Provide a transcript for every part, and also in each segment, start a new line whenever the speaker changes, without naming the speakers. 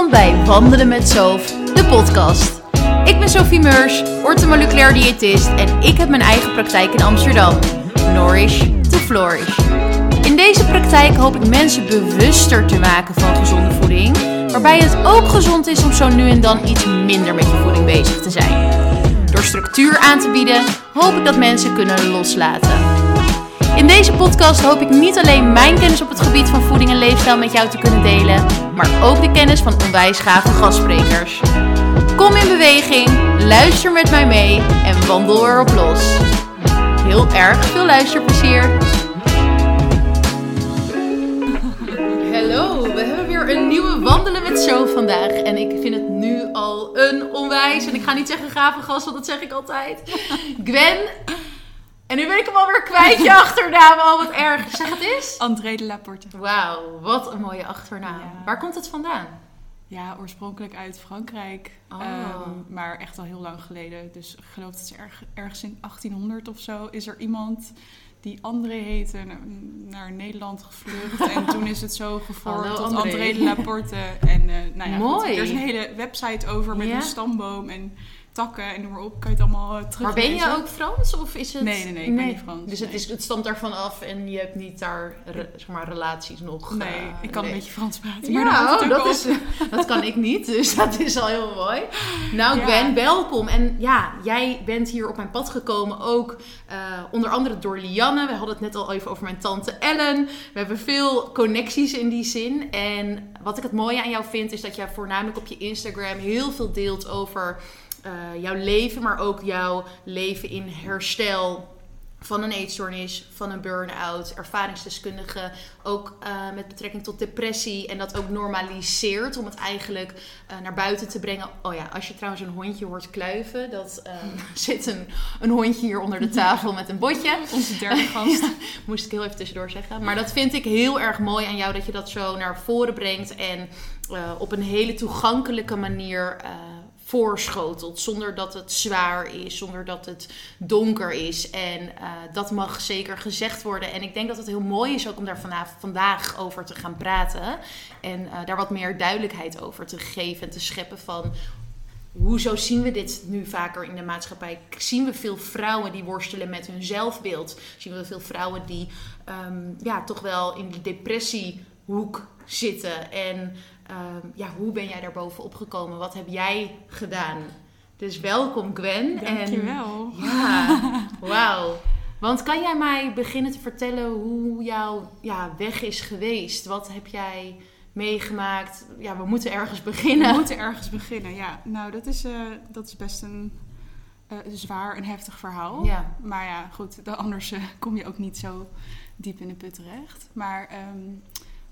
Welkom bij Wandelen met Sof, de podcast. Ik ben Sophie Meurs, orthomoleculair diëtist en ik heb mijn eigen praktijk in Amsterdam. Nourish to Flourish. In deze praktijk hoop ik mensen bewuster te maken van gezonde voeding, waarbij het ook gezond is om zo nu en dan iets minder met je voeding bezig te zijn. Door structuur aan te bieden, hoop ik dat mensen kunnen loslaten. In deze podcast hoop ik niet alleen mijn kennis op het gebied van voeding en leefstijl met jou te kunnen delen, maar ook de kennis van onwijs gave gastsprekers. Kom in beweging, luister met mij mee en wandel erop los. Heel erg veel luisterplezier. Hallo, we hebben weer een nieuwe Wandelen met Show vandaag. En ik vind het nu al een onwijs, en ik ga niet zeggen gave gast, want dat zeg ik altijd. Gwen. En nu ben ik hem alweer kwijt, je achternaam. Oh, wat erg. Zeg het eens.
André de Laporte.
Wauw, wat een mooie achternaam.
Ja.
Waar komt het vandaan?
Ja, oorspronkelijk uit Frankrijk.
Oh.
Ehm, maar echt al heel lang geleden. Dus ik geloof dat ze erg, ergens in 1800 of zo is er iemand die André heette na- naar Nederland gevlucht. en toen is het zo gevormd
Hallo,
tot
André.
André de Laporte. En eh, nou ja, goed,
Mooi.
er is een hele website over met
Ja?
een stamboom en takken en noem maar op. Kan je het allemaal uh,
Maar
teruglezen.
ben je ook Frans of is het...
Nee, nee, nee, ik ben niet Frans,
Dus het, is, het stamt daarvan af en je hebt niet daar re- zeg maar, relaties nog.
Nee,
eh,
ik kan
nee.
een beetje Frans praten. maar
Ja, oh, dat, is, dat kan ik niet, dus dat is al heel mooi. Nou
Ja.
Gwen, welkom. En ja, jij bent hier op mijn pad gekomen ook eh, onder andere door Lianne. We hadden het net al even over mijn tante Ellen. We hebben veel connecties in die zin. En wat ik het mooie aan jou vind, is dat jij voornamelijk op je Instagram heel veel deelt over eh, jouw leven, maar ook jouw leven in herstel van een eetstoornis, van een burn-out, ervaringsdeskundige, ook eh, met betrekking tot depressie en dat ook normaliseert om het eigenlijk eh, naar buiten te brengen. Oh ja, als je trouwens een hondje hoort kluiven, dat eh, zit een, een hondje hier onder de tafel met een botje.
Onze derde gast.
Ja, moest ik heel even tussendoor zeggen. Maar dat vind ik heel erg mooi aan jou, dat je dat zo naar voren brengt en op een hele toegankelijke manier voorschotelt. Zonder dat het zwaar is, zonder dat het donker is. En eh, dat mag zeker gezegd worden. En ik denk dat het heel mooi is ook om daar vandaag over te gaan praten. En eh, daar wat meer duidelijkheid over te geven en te scheppen van hoezo zien we dit nu vaker in de maatschappij? Zien we veel vrouwen die worstelen met hun zelfbeeld? Zien we veel vrouwen die ehm, ja, toch wel in de depressiehoek zitten? En ehm, ja, hoe ben jij daar bovenop gekomen? Wat heb jij gedaan? Dus welkom Gwen. En,
Dankjewel.
ja, wauw. Want kan jij mij beginnen te vertellen hoe jouw ja, weg is geweest? Wat heb jij meegemaakt? Ja, we moeten ergens beginnen.
We moeten ergens beginnen, ja. Nou, dat is, eh, dat is best een eh, zwaar en heftig verhaal.
Ja.
Maar ja, goed, anders eh, kom je ook niet zo diep in de put terecht. Maar ehm,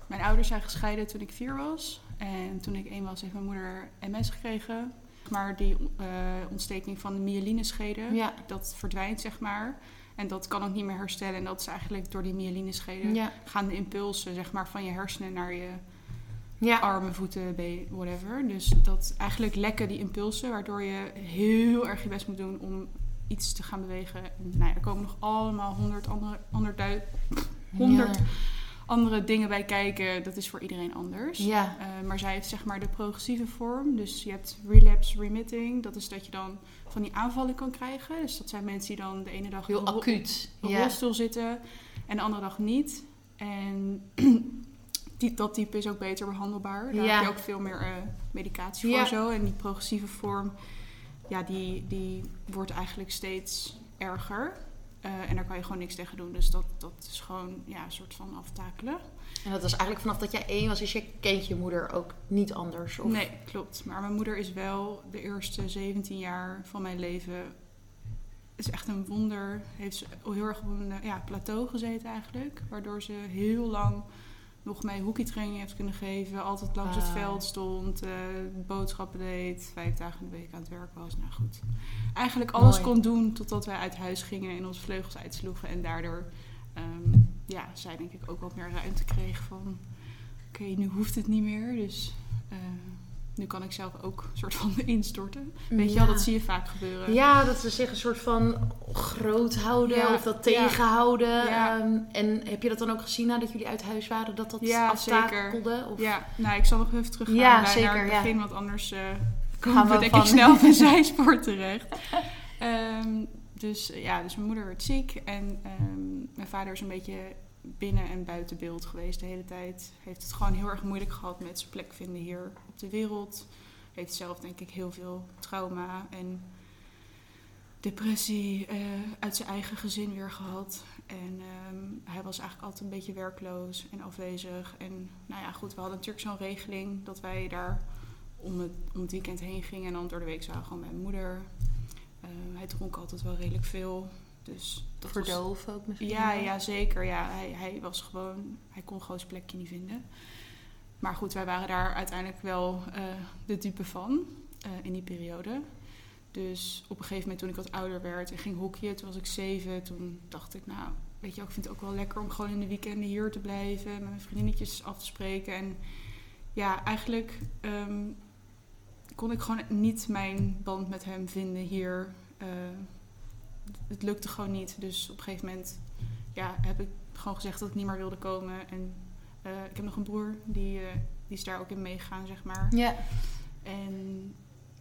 mijn ouders zijn gescheiden toen ik vier was. En toen ik één was, heeft mijn moeder MS gekregen. Maar die eh, ontsteking van de myelinescheden,
Ja.
dat verdwijnt, zeg maar. En dat kan ook niet meer herstellen. En dat is eigenlijk door die myelinescheden
Ja.
gaan de impulsen, zeg maar, van je hersenen naar je
Ja.
armen, voeten, been, whatever. Dus dat eigenlijk lekken die impulsen, waardoor je heel erg je best moet doen om iets te gaan bewegen. En, nou ja, er komen nog allemaal honderd andere, honderdduizend, honderd. Andere dingen bij kijken. Dat is voor iedereen anders.
Ja.
Eh, maar zij heeft zeg maar de progressieve vorm. Dus je hebt relapse remitting. Dat is dat je dan van die aanvallen kan krijgen. Dus dat zijn mensen die dan de ene dag
Heel acuut.
op een
Ja.
rolstoel zitten en de andere dag niet. En die, dat type is ook beter behandelbaar. Daar
Ja.
heb je ook veel meer eh, medicatie voor zo. En die progressieve vorm, ja, die, die wordt eigenlijk steeds erger. Eh, en daar kan je gewoon niks tegen doen. Dus dat, dat is gewoon ja, een soort van aftakelen.
En dat was eigenlijk vanaf dat jij één was, dus je kent je moeder ook niet anders? Of?
Nee, klopt. Maar mijn moeder is wel de eerste 17 jaar van mijn leven. is echt een wonder. Heeft ze heel erg op een eh, ja, plateau gezeten eigenlijk. Waardoor ze heel lang nog mee hockeytraining heeft kunnen geven. Altijd langs het
Wauw.
veld stond. eh, boodschappen deed. Vijf dagen in de week aan het werk was. Nou goed. Eigenlijk alles
Mooi.
kon doen totdat wij uit huis gingen en onze vleugels uitsloegen. En daardoor ehm, ja, zij denk ik ook wat meer ruimte kreeg van... Oké, nu hoeft het niet meer. Dus... eh, nu kan ik zelf ook een soort van instorten. Weet je wel, dat zie je vaak gebeuren.
Ja, dat ze zich een soort van groot houden
Ja,
of dat tegenhouden.
Ja.
Ehm, en heb je dat dan ook gezien nadat jullie uit huis waren, dat dat
Ja,
aftakelde? Of...
Ja, nou, ik zal nog even teruggaan
Ja,
bij
zeker,
naar het
ja.
begin, want anders eh
Gaan
komen we
we
denk
van-
ik snel op een zijspoor terecht. Ehm, dus eh, ja, dus mijn moeder werd ziek en ehm, mijn vader is een beetje binnen en buiten beeld geweest de hele tijd. Heeft het gewoon heel erg moeilijk gehad met zijn plek vinden hier op de wereld. Heeft zelf denk ik heel veel trauma en depressie eh, uit zijn eigen gezin weer gehad. En ehm, hij was eigenlijk altijd een beetje werkloos en afwezig. En nou ja, goed, we hadden natuurlijk zo'n regeling dat wij daar om het, weekend heen gingen. En dan door de week zagen we gewoon mijn moeder. Ehm, hij dronk altijd wel redelijk veel. Dus dat was-
Verdoven ook misschien?
ja, ja, zeker. Ja, hij, hij was gewoon, hij kon gewoon zijn plekje niet vinden. Maar goed, wij waren daar uiteindelijk wel eh, de dupe van eh, in die periode. Dus op een gegeven moment toen ik wat ouder werd en ging hockeyen, toen was ik zeven, toen dacht ik, nou, weet je, ik vind het ook wel lekker om gewoon in de weekenden hier te blijven, met mijn vriendinnetjes af te spreken. En ja, eigenlijk ehm, kon ik gewoon niet mijn band met hem vinden hier. eh, het lukte gewoon niet. Dus op een gegeven moment ja, heb ik gewoon gezegd dat ik niet meer wilde komen. En eh, ik heb nog een broer, die, eh, die is daar ook in meegegaan, zeg maar.
Ja.
En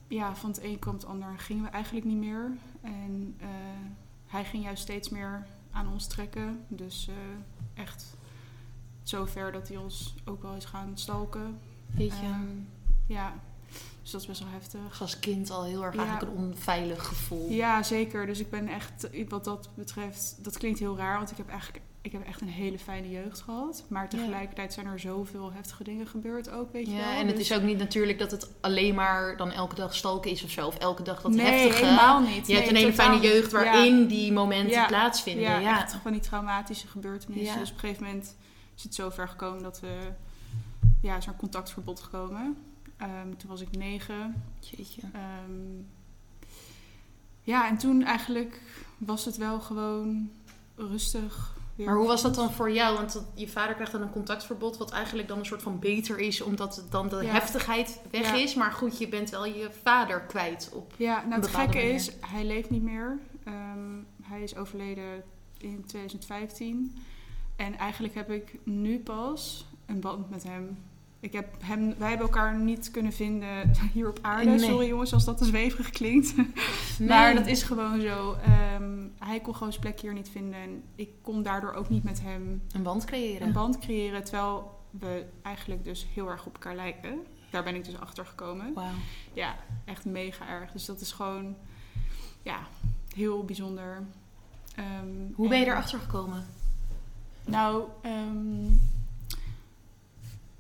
ja, van het een kwam het ander gingen we eigenlijk niet meer. En eh, hij ging juist steeds meer aan ons trekken. Dus echt zover dat hij ons ook wel is gaan stalken.
Weet je,
Ehm, Ja, dus dat is best wel heftig.
als kind al heel erg
Ja.
eigenlijk een onveilig gevoel.
Ja, zeker. Dus ik ben echt, wat dat betreft, dat klinkt heel raar, want ik heb eigenlijk, ik heb echt een hele fijne jeugd gehad. Maar tegelijkertijd zijn er zoveel heftige dingen gebeurd ook, weet je wel.
Ja, en het
Dus-
is ook niet natuurlijk dat het alleen maar dan elke dag stalken is of zo. Of elke dag dat
nee,
heftige.
helemaal niet.
Je hebt
Nee,
een hele fijne jeugd waarin die momenten
Ja.
plaatsvinden.
Ja,
Ja,
echt van die traumatische gebeurtenissen. Dus op een gegeven moment is het zo ver gekomen dat we, ja, is er een contactverbod gekomen. Ehm, toen was ik negen.
Jeetje.
Ehm, ja, en toen eigenlijk was het wel gewoon rustig. weer.
Maar hoe was dat dan voor jou? Want dat- je vader krijgt dan een contactverbod, wat eigenlijk dan een soort van beter is, omdat het dan de
Ja.
heftigheid weg
Ja.
is. Maar goed, je bent wel je vader kwijt op.
Ja, nou het gekke
manier.
is, hij leeft niet meer. Ehm, hij is overleden in 2015. En eigenlijk heb ik nu pas een band met hem. Ik heb hem, wij hebben elkaar niet kunnen vinden hier op aarde.
Nee.
Sorry jongens als dat te zweverig klinkt. Maar dat is gewoon zo. Ehm, hij kon gewoon zijn plek hier niet vinden. En ik kon daardoor ook niet met hem
een band creëren.
een band creëren. Terwijl we eigenlijk dus heel erg op elkaar lijken. Daar ben ik dus achter gekomen. Ja, echt mega erg. Dus dat is gewoon, ja, heel bijzonder. Ehm,
Hoe ben je erachter gekomen?
Nou, ehm,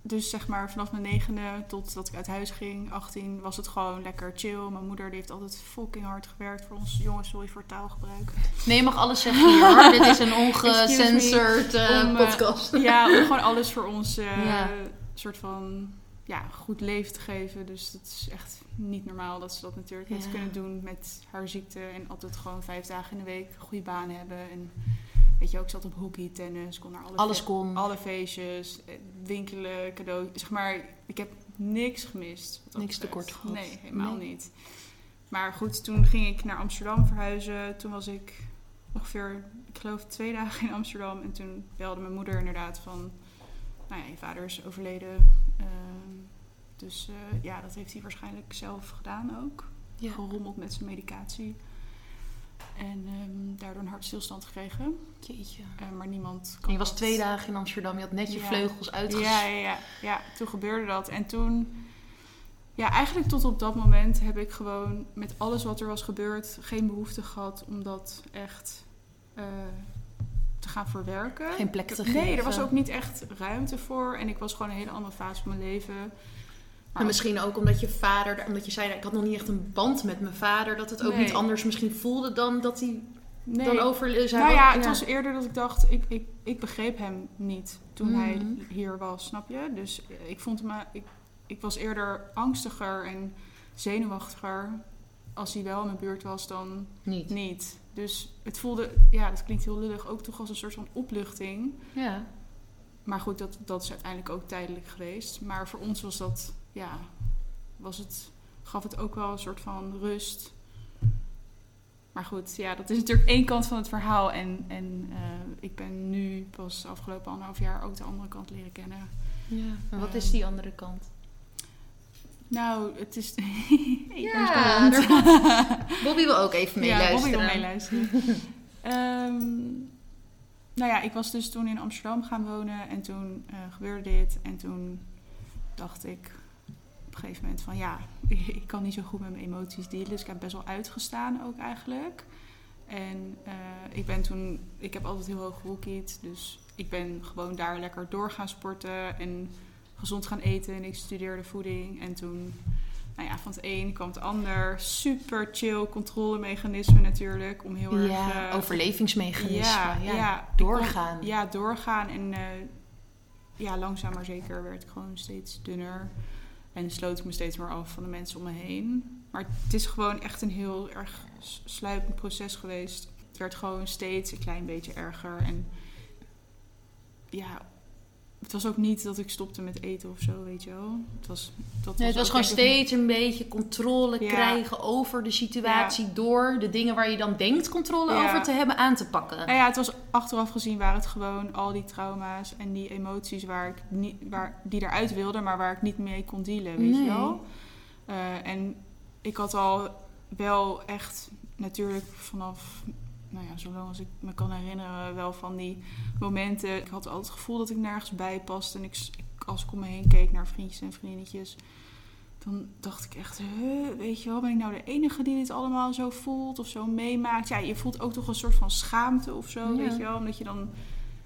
dus zeg maar vanaf mijn negende tot dat ik uit huis ging, 18, was het gewoon lekker chill. Mijn moeder die heeft altijd fucking hard gewerkt voor ons. Jongens, sorry voor taalgebruik.
Nee, je mag alles zeggen hier hoor. Dit is een ongecensured eh,
Om, eh,
podcast.
Ja, om gewoon alles voor ons
Ja.
soort van ja, goed leven te geven. Dus dat is echt niet normaal dat ze dat natuurlijk heeft
Ja.
kunnen doen met haar ziekte. En altijd gewoon vijf dagen in de week een goede baan hebben. En weet je ook, zat op hockey, tennis, kon naar alle,
Alles kon.
alle feestjes, eh, winkelen, cadeau. Zeg maar, ik heb niks gemist.
Niks tekort gehad.
Nee, helemaal
Nee.
niet. Maar goed, toen ging ik naar Amsterdam verhuizen. Toen was ik ongeveer, ik geloof, twee dagen in Amsterdam. En toen belde mijn moeder inderdaad van... Nou ja, je vader is overleden. Ehm, dus eh, ja, dat heeft hij waarschijnlijk zelf gedaan ook.
Ja.
Gerommeld met zijn medicatie. En ehm, daardoor een hartstilstand gekregen.
Jeetje.
Eh, maar niemand
En je was twee dagen in Amsterdam. Je had net je
Ja.
vleugels uitges...
ja, ja, ja, ja, toen gebeurde dat. En toen, ja, eigenlijk tot op dat moment heb ik gewoon met alles wat er was gebeurd geen behoefte gehad om dat echt eh, te gaan verwerken.
Geen plek te
Nee,
geven.
er was ook niet echt ruimte voor. En ik was gewoon een hele andere fase van mijn leven.
En misschien ook omdat je vader, omdat je zei, ik had nog niet echt een band met mijn vader, dat het ook
Nee.
niet anders misschien voelde dan dat hij
nee.
dan over zijn.
Nou ja, het was eerder dat ik dacht, ik, ik, ik begreep hem niet toen
Mhm.
hij hier was, snap je? Dus ik vond hem, eh, ik, ik was eerder angstiger en zenuwachtiger als hij wel in mijn buurt was dan
niet.
niet. Dus het voelde, ja, dat klinkt heel lullig, ook toch als een soort van opluchting.
Ja.
Maar goed, dat, dat is uiteindelijk ook tijdelijk geweest. Maar voor ons was dat, ja, was het, gaf het ook wel een soort van rust. Maar goed, ja, dat is natuurlijk één kant van het verhaal. En, en eh, ik ben nu pas afgelopen anderhalf jaar ook de andere kant leren kennen.
Ja. Wat
Ehm,
is die andere kant?
Nou, het is...
Ja,
is.
Bobby wil ook even
Ja, Bobby
meeluisteren.
wil meeluisteren. Ehm, nou ja, ik was dus toen in Amsterdam gaan wonen en toen eh, gebeurde dit. En toen dacht ik een gegeven moment van ja, ik kan niet zo goed met mijn emoties dealen. Dus ik heb best wel uitgestaan ook eigenlijk. En eh, ik ben toen, ik heb altijd heel hoog gehoekied. Dus ik ben gewoon daar lekker door gaan sporten en gezond gaan eten. En ik studeerde voeding. En toen nou ja, van het een kwam het ander. Super chill controlemechanisme natuurlijk. Om heel erg... Eh,
overlevingsmechanisme.
ja,
Ja, doorgaan.
kon- ja, doorgaan. En eh, ja, langzaam maar zeker werd ik gewoon steeds dunner. En sloot ik me steeds meer af van de mensen om me heen. Maar het is gewoon echt een heel erg sluipend proces geweest. Het werd gewoon steeds een klein beetje erger. En ja, het was ook niet dat ik stopte met eten of zo, weet je wel. Het was, dat
Nee, het was gewoon steeds een beetje controle
Ja.
krijgen over de situatie door de dingen waar je dan denkt controle
Ja.
over te hebben aan te pakken.
Nou ja, het was achteraf gezien waren het gewoon al die trauma's en die emoties waar ik niet, waar, die eruit wilden, maar waar ik niet mee kon dealen, weet
Nee.
je wel. Eh, en ik had al wel echt natuurlijk vanaf, nou ja, zolang als ik me kan herinneren, wel van die momenten. Ik had altijd het gevoel dat ik nergens bij paste en ik, als ik om me heen keek naar vriendjes en vriendinnetjes. Dan dacht ik echt, huh, weet je wel, ben ik nou de enige die dit allemaal zo voelt of zo meemaakt? Ja, je voelt ook toch een soort van schaamte of zo,
Ja.
weet je wel. Omdat je dan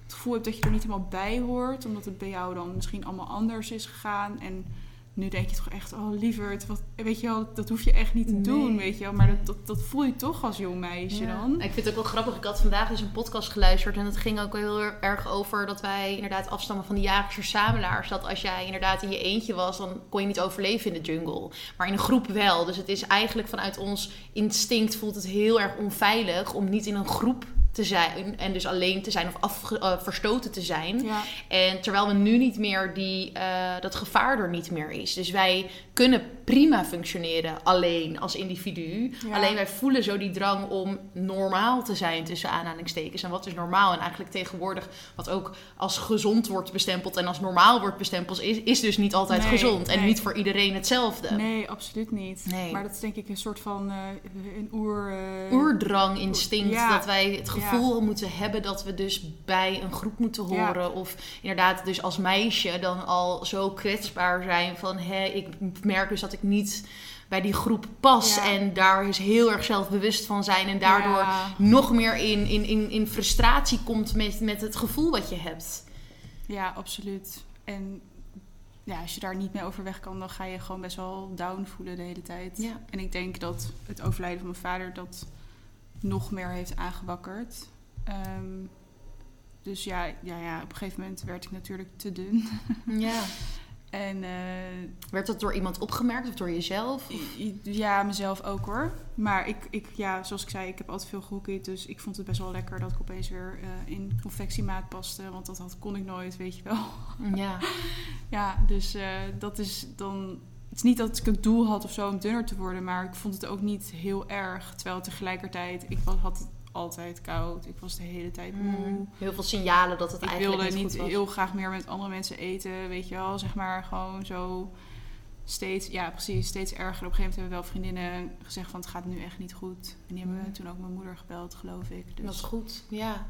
het gevoel hebt dat je er niet helemaal bij hoort. Omdat het bij jou dan misschien allemaal anders is gegaan. En nu denk je toch echt, oh lieverd, wat, weet je wel, dat hoef je echt niet te
Nee.
doen, weet je wel. Maar dat, dat, dat voel je toch als jong meisje
Ja.
dan.
Ik vind het ook wel grappig. Ik had vandaag dus een podcast geluisterd. En het ging ook heel erg over dat wij inderdaad afstammen van de jagers en verzamelaars. Dat als jij inderdaad in je eentje was, dan kon je niet overleven in de jungle. Maar in een groep wel. Dus het is eigenlijk vanuit ons instinct voelt het heel erg onveilig om niet in een groep te zijn. En dus alleen te zijn of afge- eh, verstoten te zijn.
Ja,
En terwijl we nu niet meer die, eh, dat gevaar er niet meer is. Dus wij kunnen prima functioneren alleen als individu.
Ja.
Alleen wij voelen zo die drang om normaal te zijn tussen aanhalingstekens. En wat is normaal? En eigenlijk tegenwoordig wat ook als gezond wordt bestempeld en als normaal wordt bestempeld, is, is dus niet altijd
Nee,
gezond. En
nee.
niet voor iedereen hetzelfde.
nee, absoluut niet.
Nee.
Maar dat is denk ik een soort van eh, een oer... eh,
Oerdrang, instinct,
Ja.
dat wij het gevoel moeten hebben dat we dus bij een groep moeten horen. Of inderdaad, dus als meisje dan al zo kwetsbaar zijn van hé, ik merk dus dat ik niet bij die groep pas.
Ja.
En daar is heel erg zelfbewust van zijn. En daardoor
Ja.
nog meer in, in, in, in frustratie komt met, met het gevoel wat je hebt.
Ja, absoluut. En ja, als je daar niet mee overweg kan, dan ga je gewoon best wel down voelen de hele tijd.
Ja.
En ik denk dat het overlijden van mijn vader dat nog meer heeft aangewakkerd. Ehm, dus ja, ja, ja, op een gegeven moment werd ik natuurlijk te dun.
Ja.
En eh,
Werd dat door iemand opgemerkt of door jezelf?
ja, mezelf ook hoor. Maar ik, ik, ja, zoals ik zei, ik heb altijd veel gehoekied. Dus ik vond het best wel lekker dat ik opeens weer eh, in confectiemaat paste. Want dat had, kon ik nooit, weet je wel.
Ja.
Ja, dus eh, dat is dan. Het is niet dat ik het doel had of zo om dunner te worden, maar ik vond het ook niet heel erg. Terwijl tegelijkertijd, ik had het altijd koud. Ik was de hele tijd moe.
Mm. Heel veel signalen dat het
Ik
eigenlijk
wilde
niet
niet
goed was.
heel graag meer met andere mensen eten, weet je wel. Zeg maar gewoon zo steeds, ja precies, steeds erger. Op een gegeven moment hebben wel vriendinnen gezegd van het gaat nu echt niet goed. En die hebben
Mm.
toen ook mijn moeder gebeld, geloof ik. Dus
Dat is goed, ja.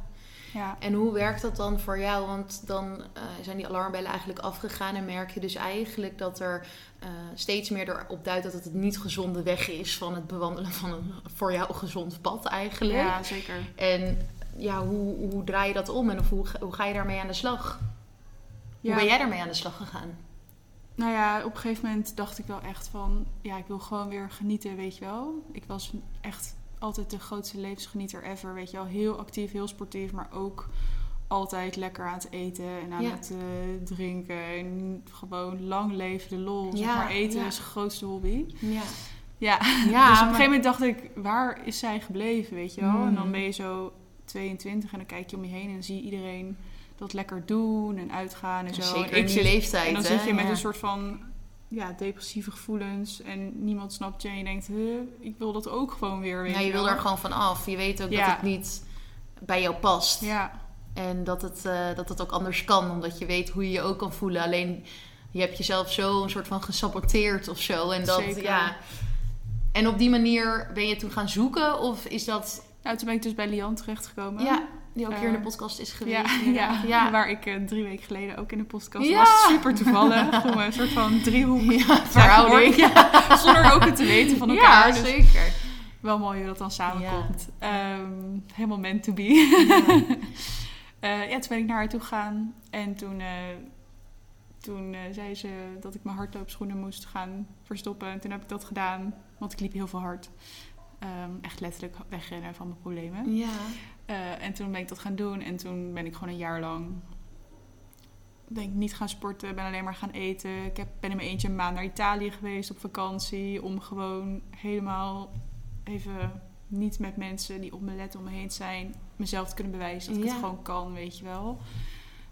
Ja.
En hoe werkt dat dan voor jou? Want dan eh, zijn die alarmbellen eigenlijk afgegaan en merk je dus eigenlijk dat er eh, steeds meer erop duidt dat het het niet gezonde weg is van het bewandelen van een voor jou gezond pad eigenlijk.
ja, zeker.
En ja, hoe, hoe draai je dat om en of hoe, hoe ga je daarmee aan de slag?
Ja.
Hoe ben jij daarmee aan de slag gegaan?
Nou ja, op een gegeven moment dacht ik wel echt van... Ja, ik wil gewoon weer genieten, weet je wel. Ik was echt altijd de grootste levensgenieter ever, weet je wel. Heel actief, heel sportief, maar ook altijd lekker aan het eten en aan
Ja.
het eh, drinken. En gewoon lang leven de lol. Zeg
Ja,
maar eten
ja.
is de grootste hobby.
Ja,
Ja, dus op een gegeven moment dacht ik, waar is zij gebleven, weet je wel? En dan ben je zo 22 en dan kijk je om je heen en dan zie je iedereen dat lekker doen en uitgaan en zo.
zeker
En
in
ik
die
zit-
leeftijd.
en dan
hè?
zit je met een soort van ja, depressieve gevoelens en niemand snapt je en je denkt, huh, ik wil dat ook gewoon weer. Weet
Ja, je wil er gewoon van af. Je weet ook dat het niet bij jou past.
Ja,
En dat het, eh, dat het ook anders kan, omdat je weet hoe je je ook kan voelen. Alleen je hebt jezelf zo een soort van gesaboteerd of zo. En dat,
Zeker.
ja. En op die manier ben je toen gaan zoeken? Of is dat,
nou, toen ben ik dus bij Lian terechtgekomen.
ja, die ook hier in de
Eh,
podcast is geweest?
Ja, ja, waar ik eh, drie weken geleden ook in de podcast
Ja.
was. Super toevallig. Om een soort van driehoek
Ja, verhouding.
Ja, zonder ook het te weten van elkaar.
Ja,
dus
zeker.
wel mooi hoe dat dan samenkomt. Ehm, helemaal meant to be.
Ja.
Eh, ja, toen ben ik naar haar toe gegaan. En toen, toen zei ze dat ik mijn hardloopschoenen moest gaan verstoppen. En toen heb ik dat gedaan, want ik liep heel veel hard. Ehm, echt letterlijk wegrennen van mijn problemen.
ja.
Eh, en toen ben ik dat gaan doen. En toen ben ik gewoon een jaar lang ben ik niet gaan sporten. Ben alleen maar gaan eten. Ik heb, ben in mijn eentje een maand naar Italië geweest op vakantie. Om gewoon helemaal even niet met mensen die op me letten om me heen zijn. Mezelf te kunnen bewijzen dat ik het gewoon kan, weet je wel.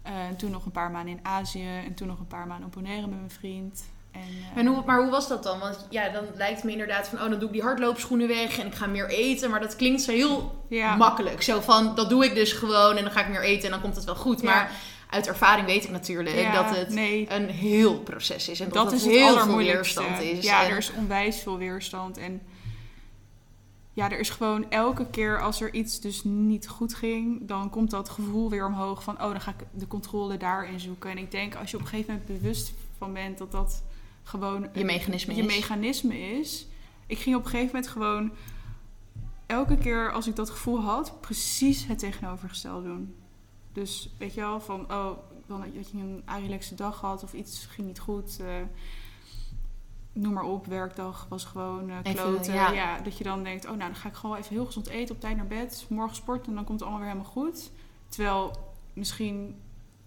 Eh, en toen nog een paar maanden in Azië. En toen nog een paar maanden op Bonaire met mijn vriend. En, eh,
En hoe, maar hoe was dat dan? Want ja, dan lijkt me inderdaad van, oh, dan doe ik die hardloopschoenen weg en ik ga meer eten. Maar dat klinkt zo heel
ja,
makkelijk. Zo van, dat doe ik dus gewoon en dan ga ik meer eten en dan komt het wel goed.
Ja.
Maar uit ervaring weet ik natuurlijk
ja,
dat het
nee,
een heel proces is. En dat,
dat
het
is
heel veel weerstand is.
Ja,
En-
er is onwijs veel weerstand. En ja, er is gewoon elke keer als er iets dus niet goed ging, dan komt dat gevoel weer omhoog van, oh, dan ga ik de controle daarin zoeken. En ik denk, als je op een gegeven moment bewust van bent dat dat gewoon
je mechanisme
je
is.
mechanisme is. Ik ging op een gegeven moment gewoon elke keer als ik dat gevoel had, precies het tegenovergestelde doen. Dus weet je wel, van oh, dan had je een relaxe dag gehad of iets ging niet goed. eh, noem maar op, werkdag was gewoon
Even,
kloten.
ja.
Ja. dat je dan denkt, oh nou, dan ga ik gewoon even heel gezond eten, op tijd naar bed, morgen sporten en dan komt het allemaal weer helemaal goed. Terwijl misschien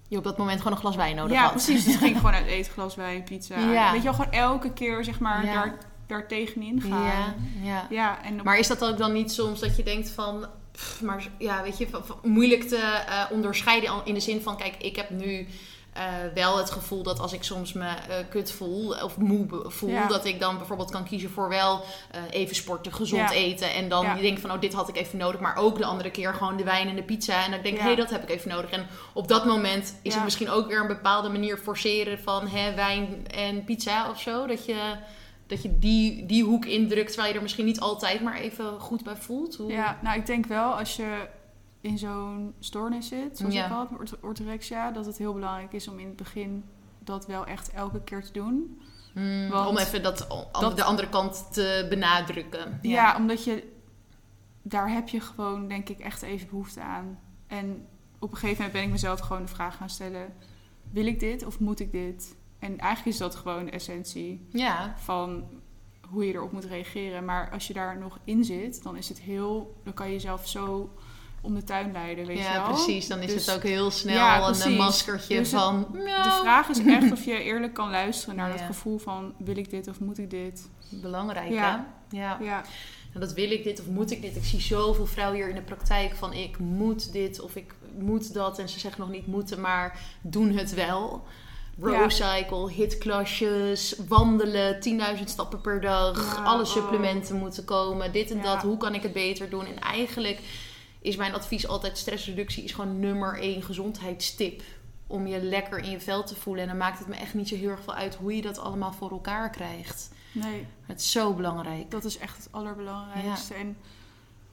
Je op dat moment gewoon een glas wijn nodig
ja,
had.
precies. Dus ging gewoon uit eten, glas wijn, pizza.
Ja.
Weet je wel, gewoon elke keer zeg maar
Ja.
daar, daar tegenin gaan.
Ja, ja.
Ja, en op-
Maar is dat ook dan niet soms dat je denkt van... pff, maar ja, weet je, van- van- moeilijk te eh, onderscheiden al- in de zin van... Kijk, ik heb nu wel het gevoel dat als ik soms me eh, kut voel of moe voel...
Ja.
dat ik dan bijvoorbeeld kan kiezen voor wel eh, even sporten, gezond
Ja.
eten. En dan
Ja.
denk van, oh, dit had ik even nodig. Maar ook de andere keer gewoon de wijn en de pizza. En dan denk ik, hé, hey, dat heb ik even nodig. En op dat moment is het misschien ook weer een bepaalde manier forceren van hè, wijn en pizza of zo. Dat je... Dat je die, die hoek indrukt, terwijl je er misschien niet altijd maar even goed bij voelt. Hoe...
ja, nou ik denk wel als je in zo'n stoornis zit, zoals
Ja.
ik had, orth- orthorexia, dat het heel belangrijk is om in het begin dat wel echt elke keer te doen.
Mm,
Want
om even dat,
dat-
de andere kant te benadrukken.
Ja. omdat je daar heb je gewoon denk ik echt even behoefte aan. En op een gegeven moment ben ik mezelf gewoon de vraag gaan stellen: wil ik dit of moet ik dit? En eigenlijk is dat gewoon de essentie.
Ja.
van hoe je erop moet reageren. Maar als je daar nog in zit, dan is het heel. Dan kan je jezelf zo om de tuin leiden, weet je
ja,
wel.
precies. Dan is
Dus-
het ook heel snel
Ja,
een maskertje
Dus het-
van...
De vraag is echt of je eerlijk kan luisteren naar dat gevoel van wil ik dit of moet ik dit?
Belangrijk,
Ja.
hè? Ja.
Ja,
En dat wil ik dit of moet ik dit. Ik zie zoveel vrouwen hier in de praktijk van ik moet dit of ik moet dat. En ze zeggen nog niet moeten, maar doen het wel. Rowcycle, hitklasjes, wandelen, 10.000 stappen per dag. Alle
oh.
supplementen moeten komen. Dit en dat. Hoe kan ik het beter doen? En eigenlijk is mijn advies altijd stressreductie is gewoon nummer één gezondheidstip. Om je lekker in je vel te voelen. En dan maakt het me echt niet zo heel erg veel uit hoe je dat allemaal voor elkaar krijgt.
nee,
Het is zo belangrijk.
dat is echt het allerbelangrijkste. En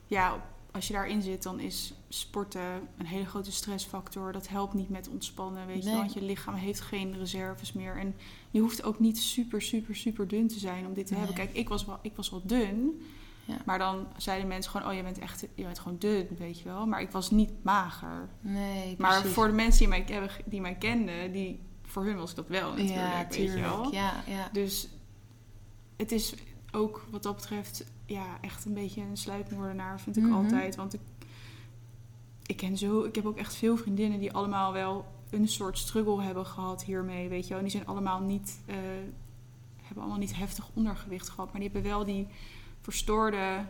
ja, als je daarin zit, dan is sporten een hele grote stressfactor. Dat helpt niet met ontspannen, weet je
Nee.
Want je lichaam heeft geen reserves meer. En je hoeft ook niet super, super, super dun te zijn om dit te hebben. Kijk, ik was wel, ik was wel dun.
Ja.
Maar dan zeiden mensen gewoon, oh, je bent echt je bent gewoon dun, weet je wel. Maar ik was niet mager.
Nee,
Maar
precies.
voor de mensen die mij, hebben, die mij kenden, die, voor hun was ik dat wel natuurlijk,
ja,
weet je wel.
Ja, ja.
Dus het is ook wat dat betreft ja, echt een beetje een sluipmoordenaar, vind ik
Mhm.
altijd. Want ik, ik ken zo, ik heb ook echt veel vriendinnen die allemaal wel een soort struggle hebben gehad hiermee, weet je wel. En die zijn allemaal niet, eh, hebben allemaal niet heftig ondergewicht gehad, maar die hebben wel die verstoorde,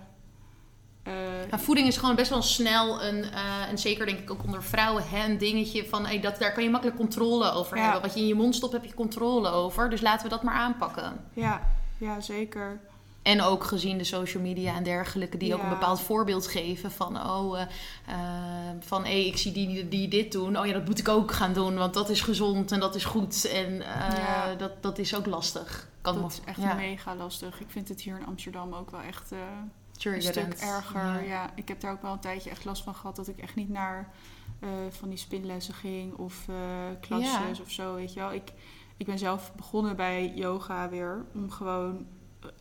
eh,
voeding is gewoon best wel snel een, eh, en zeker denk ik ook onder vrouwen, hè, een dingetje van hey, dat, daar kan je makkelijk controle over
Ja.
hebben. Wat je in je mond stopt, heb je controle over. Dus laten we dat maar aanpakken.
Ja, ja zeker.
En ook gezien de social media en dergelijke, die ook een bepaald voorbeeld geven van, oh, eh, eh, van hé, ik zie die, die, dit doen. Oh ja, dat moet ik ook gaan doen, want dat is gezond en dat is goed. En eh,
Ja.
dat, dat is ook lastig. Kan
dat
me-
is echt
ja,
mega lastig. Ik vind het hier in Amsterdam ook wel echt een stuk erger.
Ja.
Ik heb daar ook wel een tijdje echt last van gehad dat ik echt niet naar van die spinlessen ging of klasjes of zo, weet je wel. Ik, ik ben zelf begonnen bij yoga weer om gewoon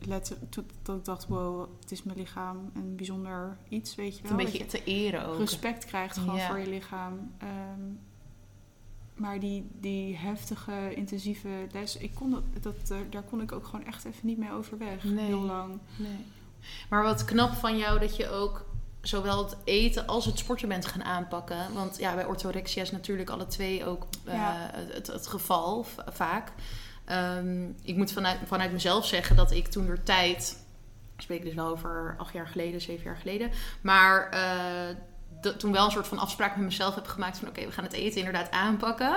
letten toen dat ik dacht, wow, het is mijn lichaam een bijzonder iets, weet je wel.
een beetje
je
te eren ook.
respect krijgt gewoon
Ja.
voor je lichaam. Ehm, maar die, die heftige, intensieve les, ik kon dat, dat, daar kon ik ook gewoon echt even niet mee overweg.
Nee.
Heel lang.
Nee. Maar wat knap van jou dat je ook zowel het eten als het sporten bent gaan aanpakken. Want ja, bij orthorexia is natuurlijk alle twee ook eh, het, het geval vaak. Ehm, ik moet vanuit, vanuit mezelf zeggen dat ik toen door tijd, ik spreek dus wel over acht jaar geleden, zeven jaar geleden, maar dat, toen wel een soort van afspraak met mezelf heb gemaakt van oké, we gaan het eten inderdaad aanpakken.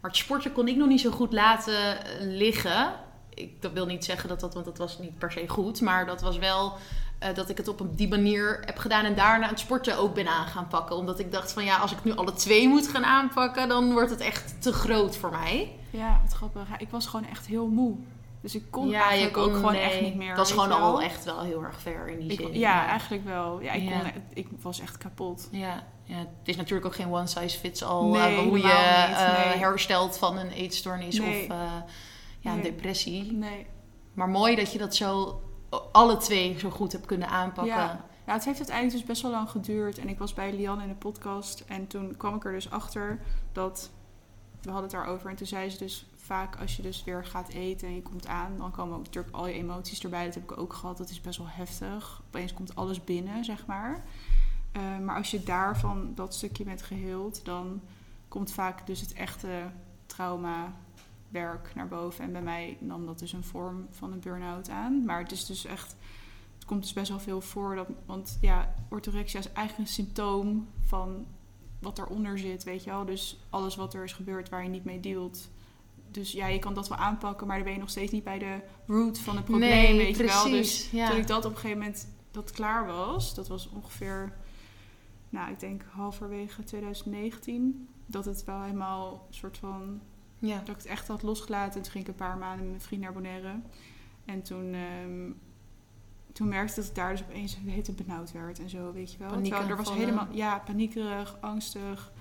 Maar het sporten kon ik nog niet zo goed laten eh, liggen. Ik, dat wil niet zeggen dat dat, want dat was niet per se goed, maar dat was wel eh, dat ik het op die manier heb gedaan en daarna het sporten ook ben aan gaan pakken. Omdat ik dacht van ja, als ik nu alle twee moet gaan aanpakken, dan wordt het echt te groot voor mij.
Ja, wat grappig. Ja, ik was gewoon echt heel moe. Dus ik kon
ja,
eigenlijk ook gewoon
nee,
echt niet meer.
Dat was gewoon al echt wel heel erg ver in die
Ik-
zin.
ja, eigenlijk wel. Ja, ik,
Ja.
Kon, ik was echt kapot.
Ja, ja, het is natuurlijk ook geen one size fits all
Nee,
eh, hoe je
niet,
eh,
nee.
herstelt van een eetstoornis of ja, een depressie.
Nee.
Maar mooi dat je dat zo alle twee zo goed hebt kunnen aanpakken.
Ja. Ja, het heeft uiteindelijk dus best wel lang geduurd. En ik was bij Lian in de podcast. En toen kwam ik er dus achter dat... We hadden het daarover. En toen zei ze dus vaak als je dus weer gaat eten en je komt aan... dan komen ook natuurlijk al je emoties erbij. Dat heb ik ook gehad. Dat is best wel heftig. Opeens komt alles binnen, zeg maar. Eh, maar als je daarvan dat stukje bent geheeld... dan komt vaak dus het echte trauma werk naar boven. En bij mij nam dat dus een vorm van een burn-out aan. Maar het is dus echt... Het komt dus best wel veel voor. Dat, want ja, orthorexia is eigenlijk een symptoom van wat eronder zit, weet je wel. Dus alles wat er is gebeurd waar je niet mee dealt. Dus ja, je kan dat wel aanpakken, maar dan ben je nog steeds niet bij de root van het probleem,
nee,
weet
precies.
je wel. Dus
ja.
toen ik dat op een gegeven moment dat klaar was, dat was ongeveer, nou, ik denk halverwege 2019, dat het wel helemaal een soort van
ja.
dat ik het echt had losgelaten. En toen ging ik een paar maanden met mijn vriend naar Bonaire. En toen, ehm, toen merkte ik dat ik daar dus opeens een benauwd werd en zo, weet je wel. Terwijl er was helemaal, ja, paniekerig, angstig.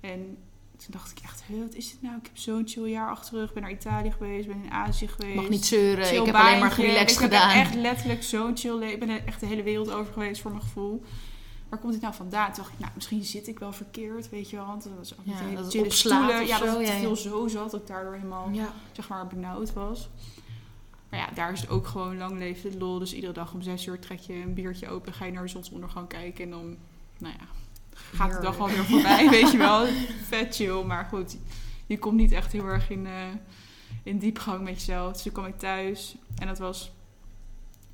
En toen dacht ik echt, "Huh, wat is dit nou? Ik heb zo'n chill jaar achter de rug. Ben naar Italië geweest, ben in Azië geweest.
Mag niet zeuren.
Chill
Ik heb alleen maar relaxed
Ik heb
gedaan.
echt letterlijk zo'n chill leven. Ik ben echt de hele wereld over geweest voor mijn gevoel. Waar komt dit nou vandaan? Toen dacht ik, nou, misschien zit ik wel verkeerd, weet je wel. Want dat was ook
Ja,
met hele
dat het
stoelen. Ja, dat
zo,
het
ja, ja.
veel zo zat. Dat ik daardoor helemaal,
Ja.
zeg maar, benauwd was. Maar ja, daar is het ook gewoon lang leven de lol. Dus iedere dag om zes uur trek je een biertje open. Ga je naar de zonsondergang kijken. En dan, nou ja, gaat de dag alweer voorbij, weet je wel. Vet chill, maar goed. Je komt niet echt heel erg in, eh, in diepgang met jezelf. Dus toen kwam ik thuis. En dat was,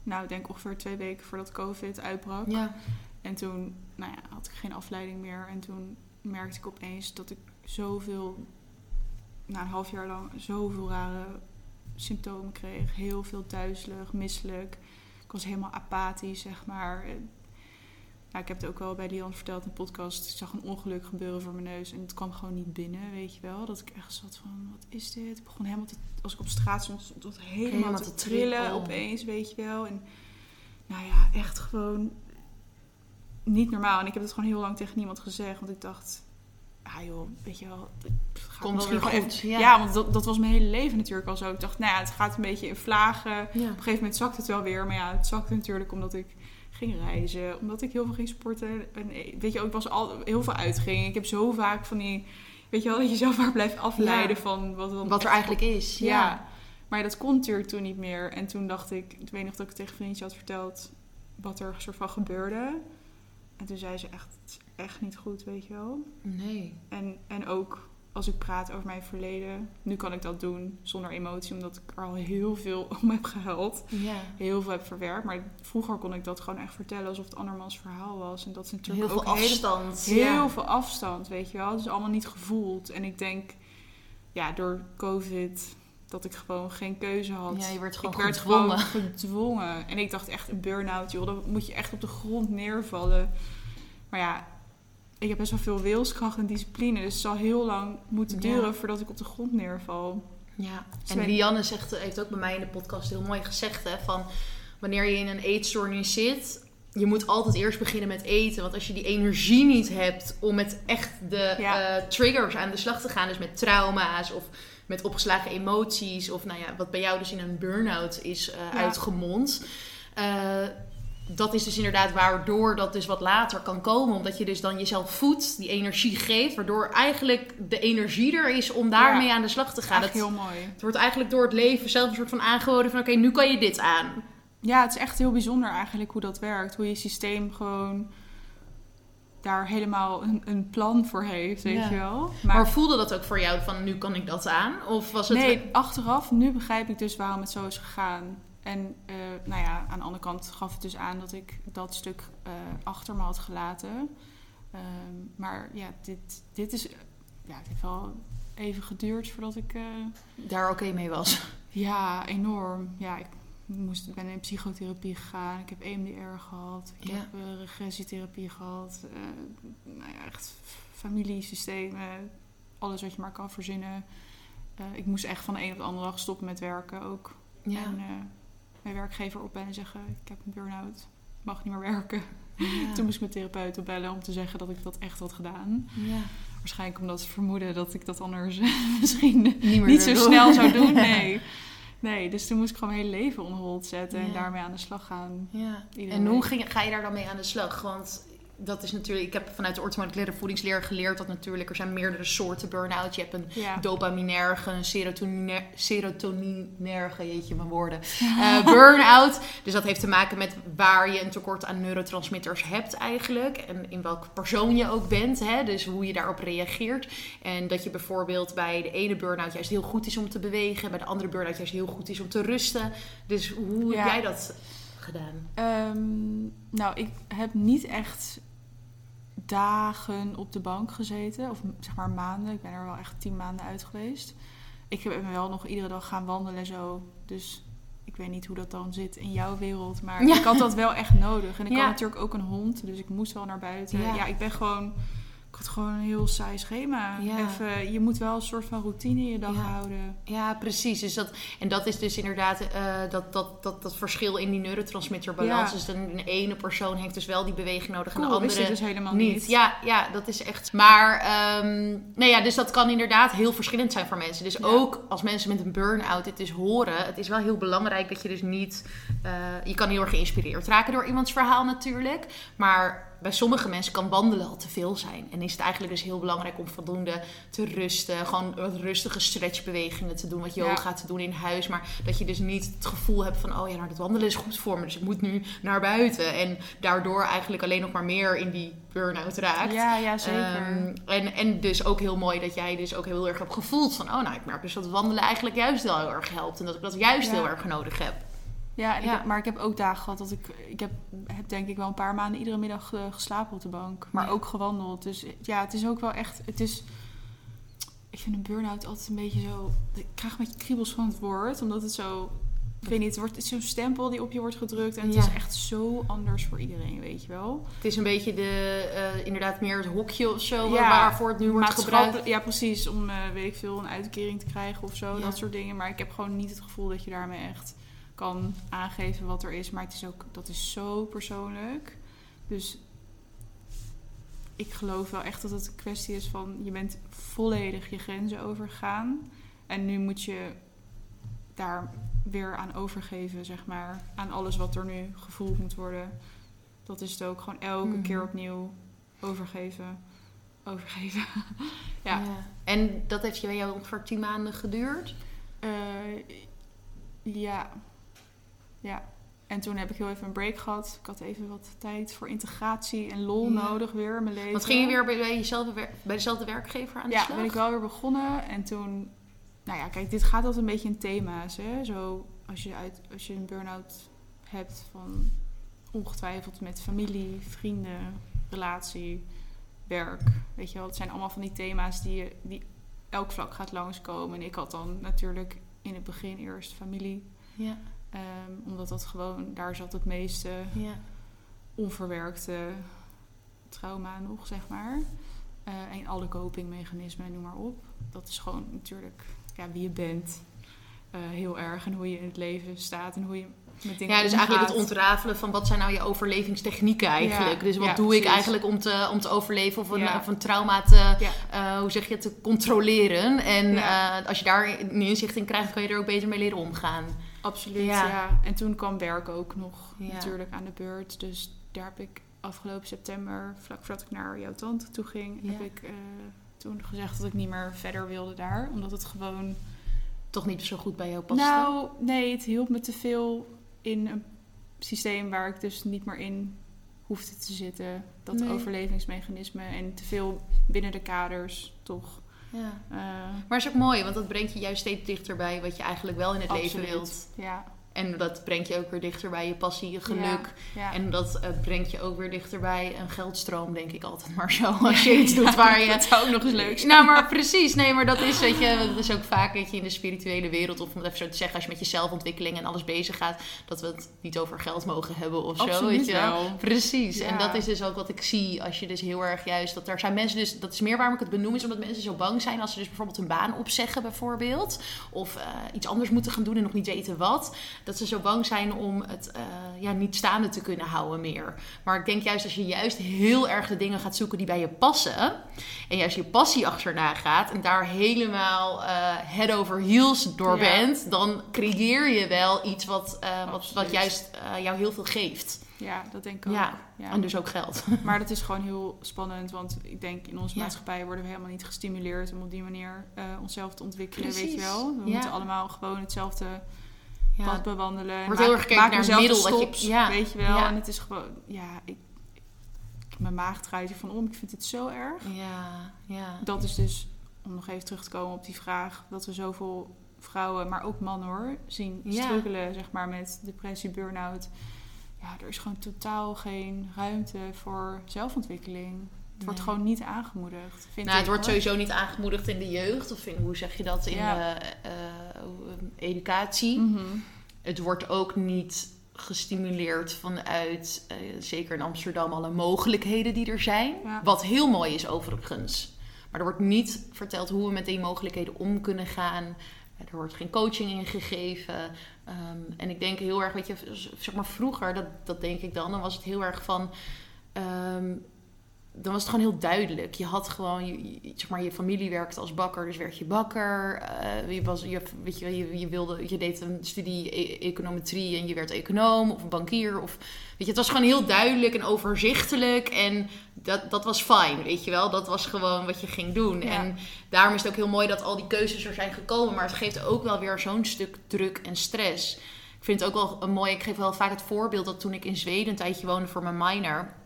nou, ik denk ongeveer twee weken voordat COVID uitbrak.
Ja.
En toen nou ja, had ik geen afleiding meer. En toen merkte ik opeens dat ik zoveel, na een half jaar lang, zoveel rare symptomen kreeg. Heel veel duizelig, misselijk. Ik was helemaal apathisch, zeg maar. Ja, ik heb het ook wel bij Lian verteld in de podcast. Ik zag een ongeluk gebeuren voor mijn neus. En het kwam gewoon niet binnen, weet je wel. Dat ik echt zat van, wat is dit? Ik begon helemaal te... Als ik op straat stond, het helemaal,
Helemaal
te,
te
trillen
trillen.
opeens, weet je wel. En nou ja, echt gewoon niet normaal. En ik heb het gewoon heel lang tegen niemand gezegd. Want ik dacht, ah joh, weet je wel, het gaat
Komt
misschien gewoon
goed,
even-
ja.
Ja, want dat, dat was mijn hele leven natuurlijk al zo. Ik dacht, nou ja, het gaat een beetje in vlagen.
Ja.
Op een gegeven moment zakte het wel weer. Maar ja, het zakte natuurlijk omdat ik ging reizen. Omdat ik heel veel ging sporten. En eh, weet je, ook, ik was al heel veel uitging. Ik heb zo vaak van die... Weet je wel, dat je zelf maar blijft afleiden
Ja.
van wat,
er eigenlijk is.
Ja. Maar dat kon natuurlijk toen niet meer. En toen dacht ik... Ik weet nog dat ik tegen een vriendje had verteld... wat er soort van gebeurde. En toen zei ze echt... Het is echt niet goed, weet je wel.
Nee.
En, en ook als ik praat over mijn verleden, nu kan ik dat doen zonder emotie, omdat ik er al heel veel om heb gehuild.
Ja.
Heel veel heb verwerkt. Maar vroeger kon ik dat gewoon echt vertellen alsof het andermans verhaal was. En dat is natuurlijk
Heel veel
ook
afstand.
heel
ja.
veel afstand, weet je wel. Het is allemaal niet gevoeld. En ik denk, ja, door COVID, dat ik gewoon geen keuze had.
Ja, je werd gewoon
ik werd
gedwongen.
gewoon gedwongen. En ik dacht echt, een burn-out, joh, dan moet je echt op de grond neervallen. Maar ja, ik heb best wel veel wilskracht en discipline. Dus het zal heel lang moeten
Ja.
duren voordat ik op de grond neerval.
Ja, en Lianne zegt, heeft ook bij mij in de podcast heel mooi gezegd, hè, van wanneer je in een eetstoornis zit, je moet altijd eerst beginnen met eten. Want als je die energie niet hebt om met echt de
Ja.
eh, triggers aan de slag te gaan, dus met trauma's of met opgeslagen emoties, of nou ja, wat bij jou dus in een burn-out is eh,
Ja.
uitgemond. eh, dat is dus inderdaad waardoor dat dus wat later kan komen. Omdat je dus dan jezelf voedt, die energie geeft. Waardoor eigenlijk de energie er is om daarmee aan de slag te gaan.
Echt
Het-
heel mooi.
het wordt eigenlijk door het leven zelf een soort van aangeboden van... oké, nu kan je dit aan.
Ja, het is echt heel bijzonder eigenlijk hoe dat werkt. Hoe je systeem gewoon daar helemaal een, een plan voor heeft, weet
Ja.
je wel.
Maar, voelde dat ook voor jou van nu kan ik dat aan? Of was het...
nee, achteraf, nu begrijp ik dus waarom het zo is gegaan. En eh, nou ja, aan de andere kant gaf het dus aan dat ik dat stuk eh, achter me had gelaten. Ehm, maar ja, dit, dit is... Ja, het heeft wel even geduurd voordat ik... eh,
daar oké mee was.
ja, enorm. Ja, ik moest, ik ben in psychotherapie gegaan. Ik heb EMDR gehad. Ik
Ja.
heb eh, regressietherapie gehad. eh, nou ja, echt familiesystemen. Alles wat je maar kan verzinnen. Eh, ik moest echt van de een op de andere dag stoppen met werken ook.
Ja.
En mijn werkgever opbellen en zeggen... Ik heb een burn-out. Mag niet meer werken.
Ja.
Toen moest ik mijn therapeut opbellen om te zeggen dat ik dat echt had gedaan.
Ja.
Waarschijnlijk omdat ze vermoeden dat ik dat anders misschien
Niet,
niet zo snel zou doen. Nee. Nee, dus toen moest ik gewoon mijn hele leven on hold zetten en daarmee aan de slag gaan.
Ja. En hoe ging, ga je daar dan mee aan de slag? Want dat is natuurlijk... Ik heb vanuit de orthomoleculaire voedingsleer geleerd... dat natuurlijk er zijn meerdere soorten burn-out. Je hebt een
Ja.
dopaminerge, een serotoniner, serotoninerge, jeetje mijn woorden, eh, burn-out. Dus dat heeft te maken met waar je een tekort aan neurotransmitters hebt eigenlijk. En in welke persoon je ook bent. Hè? Dus hoe je daarop reageert. En dat je bijvoorbeeld bij de ene burn-out juist heel goed is om te bewegen. Bij de andere burn-out juist heel goed is om te rusten. Dus hoe
Ja.
heb jij dat gedaan?
Ehm, nou, ik heb niet echt dagen op de bank gezeten. Of zeg maar maanden. Ik ben er wel echt tien maanden uit geweest. Ik ben wel nog iedere dag gaan wandelen en zo. Dus ik weet niet hoe dat dan zit in jouw wereld. Maar
Ja.
ik had dat wel echt nodig. En ik
Ja.
had natuurlijk ook een hond. Dus ik moest wel naar buiten.
Ja.
Ja, ik ben gewoon... Ik had gewoon een heel saai schema.
Ja.
Even, je moet wel een soort van routine in je dag
Ja.
houden.
Ja, precies. Dus dat, en dat is dus inderdaad eh, dat, dat, dat, dat verschil in die neurotransmitterbalans.
Ja.
Dus de, de ene persoon heeft dus wel die beweging nodig en de andere
dus helemaal
niet.
niet.
Ja, ja, dat is echt. Maar, nou ja, dus dat kan inderdaad heel verschillend zijn voor mensen. Dus ook als mensen met een burn-out dit dus horen, het is wel heel belangrijk dat je dus niet. eh, je kan heel erg geïnspireerd raken door iemands verhaal natuurlijk. Maar bij sommige mensen kan wandelen al te veel zijn. En is het eigenlijk dus heel belangrijk om voldoende te rusten. Gewoon wat rustige stretchbewegingen te doen. Wat
Ja.
yoga te doen in huis. Maar dat je dus niet het gevoel hebt van... oh ja, nou dat wandelen is goed voor me. Dus ik moet nu naar buiten. En daardoor eigenlijk alleen nog maar meer in die burn-out raakt.
Ja, ja, zeker.
Ehm, en, en dus ook heel mooi dat jij dus ook heel erg hebt gevoeld van... oh nou, ik merk dus dat wandelen eigenlijk juist wel heel erg helpt. En dat ik dat juist
Ja.
heel erg nodig heb.
Ja, ik heb- maar ik heb ook dagen gehad dat ik... Ik heb, heb denk ik wel een paar maanden iedere middag eh, geslapen op de bank. Maar
Ja.
ook gewandeld. Dus ja, het is ook wel echt... Het is, ik vind een burn-out altijd een beetje zo... Ik krijg een beetje kriebels van het woord. Omdat het zo... Ik weet niet, het, wordt, zo'n stempel die op je wordt gedrukt. En het
Ja.
is echt zo anders voor iedereen, weet je wel.
Het is een beetje de, eh, inderdaad meer het hokje of zo...
Ja,
waarvoor het nu wordt gebruikt.
Ja, precies. Om, eh, weet ik veel, een uitkering te krijgen of zo.
Ja.
Dat soort dingen. Maar ik heb gewoon niet het gevoel dat je daarmee echt kan aangeven wat er is. Maar het is ook, dat is zo persoonlijk. Dus ik geloof wel echt dat het een kwestie is van... Je bent volledig je grenzen overgegaan. En nu moet je daar weer aan overgeven, zeg maar. Aan alles wat er nu gevoeld moet worden. Dat is het ook. Gewoon elke
Mhm.
keer opnieuw overgeven. Overgeven. Ja.
En dat heeft bij jou ongeveer tien maanden geduurd?
Eh, ja. Ja. En toen heb ik heel even een break gehad. Ik had even wat tijd voor integratie en lol
Ja.
nodig weer in mijn leven.
Want ging je weer bij, jezelf, bij dezelfde werkgever aan de
Ja,
slag?
ben ik wel weer begonnen. En toen... Nou ja, kijk, dit gaat altijd een beetje in thema's. Hè? Zo, als je, uit, als je een burn-out hebt van ongetwijfeld met familie, vrienden, relatie, werk. Weet je wel, het zijn allemaal van die thema's die, je, die elk vlak gaat langskomen. En ik had dan natuurlijk in het begin eerst familie.
Ja,
ehm, omdat dat gewoon, daar zat het meeste
ja.
onverwerkte trauma nog, zeg maar. Eh, en alle copingmechanismen, noem maar op. Dat is gewoon natuurlijk ja, wie je bent. eh, heel erg. En hoe je in het leven staat en hoe je met dingen
Ja, dus eigenlijk het ontrafelen van wat zijn nou je overlevingstechnieken eigenlijk.
Ja,
dus wat
ja,
doe ik eigenlijk om te, om te overleven of een,
Ja.
of een trauma te, eh, hoe zeg je, het, te controleren. En als je daar een inzicht in krijgt, kan je er ook beter mee leren omgaan.
Absoluut,
Ja.
ja. En toen kwam werk ook nog
Ja.
natuurlijk aan de beurt. Dus daar heb ik afgelopen september, vlak voordat ik naar jouw tante toe ging,
Ja.
heb ik eh, toen gezegd dat ik niet meer verder wilde daar. Omdat het gewoon
Toch niet zo goed bij jou past.
Nou, nee, het hielp me te veel in een systeem waar ik dus niet meer in hoefde te zitten. Dat
Nee.
overlevingsmechanisme en te veel binnen de kaders, toch.
Ja.
Eh,
Maar het is ook mooi, want dat brengt je juist steeds dichter bij wat je eigenlijk wel in het leven wilt.
Ja,
En dat brengt je ook weer dichter bij je passie, je geluk.
ja.
En dat eh, brengt je ook weer dichter bij een geldstroom, denk ik altijd maar zo. Als je iets doet waar je...
Dat zou ook nog eens leuk zijn.
Nou, maar precies. Nee, maar dat is, weet je, dat is ook vaak dat je in de spirituele wereld, of om het even zo te zeggen, als je met je zelfontwikkeling en alles bezig gaat, dat we het niet over geld mogen hebben of zo.
Absoluut
Weet je wel. Precies. En dat is dus ook wat ik zie als je dus heel erg juist, dat er zijn mensen dus, dat is meer waarom ik het benoem, is omdat mensen zo bang zijn als ze dus bijvoorbeeld een baan opzeggen bijvoorbeeld, of eh, iets anders moeten gaan doen en nog niet weten wat, dat ze zo bang zijn om het eh, ja, niet staande te kunnen houden meer. Maar ik denk juist als je juist heel erg de dingen gaat zoeken die bij je passen, en juist je passie achterna gaat en daar helemaal eh, head over heels door
Ja.
bent, dan creëer je wel iets wat, eh, wat, juist jou heel veel geeft.
Ja, dat denk ik ook.
Ja,
Ja.
En dus ook geld.
Maar dat is gewoon heel spannend, want ik denk in onze
Ja.
maatschappij worden we helemaal niet gestimuleerd om op die manier onszelf te ontwikkelen, weet je wel. We moeten allemaal gewoon hetzelfde
Ja,
pad bewandelen.
wordt heel erg gekeken naar een
dezelfde
middel wat je-
stops,
ja.
weet je wel.
Ja.
En het is gewoon, ja, ik, mijn maag draait ervan om. Ik vind het zo erg.
ja, ja.
Dat is dus, om nog even terug te komen op die vraag, dat we zoveel vrouwen, maar ook mannen hoor, zien struggelen, zeg maar, met depressie, burn-out. Ja, er is gewoon totaal geen ruimte voor zelfontwikkeling. Het wordt gewoon niet aangemoedigd. Vind
Nou, het wordt
hoor.
sowieso niet aangemoedigd in de jeugd. Of in, hoe zeg je dat, in
Ja.
de eh, educatie.
Mhm.
Het wordt ook niet gestimuleerd vanuit, eh, zeker in Amsterdam, alle mogelijkheden die er zijn.
Ja.
Wat heel mooi is overigens. Maar er wordt niet verteld hoe we met die mogelijkheden om kunnen gaan. Eh, Er wordt geen coaching in gegeven. Ehm, en ik denk heel erg, weet je, zeg maar vroeger, dat, dat denk ik dan, dan was het heel erg van. ehm, dan was het gewoon heel duidelijk. Je had gewoon, je, zeg maar, je familie werkte als bakker, dus werd je bakker. Eh, je, was, je, weet je, je, je, wilde, je deed een studie e- econometrie en je werd econoom of een bankier. Of, weet je, het was gewoon heel duidelijk en overzichtelijk. En dat, dat was fijn, weet je wel. Dat was gewoon wat je ging doen.
Ja.
En daarom is het ook heel mooi dat al die keuzes er zijn gekomen. Maar het geeft ook wel weer zo'n stuk druk en stress. Ik vind het ook wel een mooi. Ik geef wel vaak het voorbeeld dat toen ik in Zweden een tijdje woonde voor mijn minor.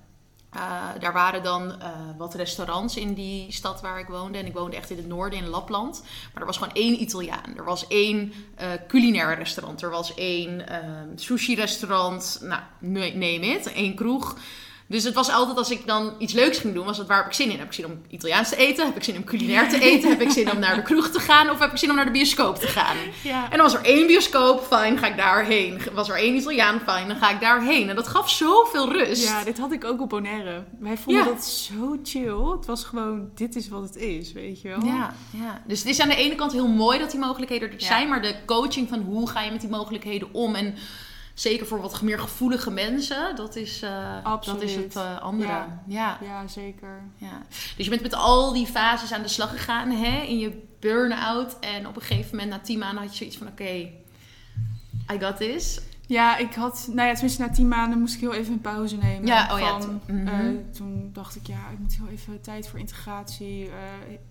Eh, daar waren dan eh, wat restaurants in die stad waar ik woonde. En ik woonde echt in het noorden, in Lapland. Maar er was gewoon één Italiaan. Er was één eh culinair restaurant. Er was één eh, sushi-restaurant. Nou, ne- neem it. Eén kroeg. Dus het was altijd als ik dan iets leuks ging doen, was het waar heb ik zin in? Heb ik zin om Italiaans te eten? Heb ik zin om culinair te eten? heb ik zin om naar de kroeg te gaan? Of heb ik zin om naar de bioscoop te gaan?
Ja.
En dan was er één bioscoop, fijn, ga ik daarheen. Was er één Italiaan, fijn, dan ga ik daarheen. En dat gaf zoveel rust.
Ja, dit had ik ook op Bonaire. Wij vonden
Ja.
dat zo chill. Het was gewoon, dit is wat het is, weet je wel.
Ja, ja, dus het is aan de ene kant heel mooi dat die mogelijkheden er zijn, maar de coaching van hoe ga je met die mogelijkheden om en zeker voor wat meer gevoelige mensen, dat is, eh, dat is het eh, andere.
Ja.
Ja.
Ja, zeker.
Ja. Dus je bent met al die fases aan de slag gegaan hè, in je burn-out en op een gegeven moment na tien maanden had je zoiets van oké, I got this.
Ja, ik had, nou ja, tenminste na tien maanden moest ik heel even een pauze nemen.
Ja, oh ja,
van,
toen- mhm.
eh, toen dacht ik, ja, ik moet heel even tijd voor integratie. Eh,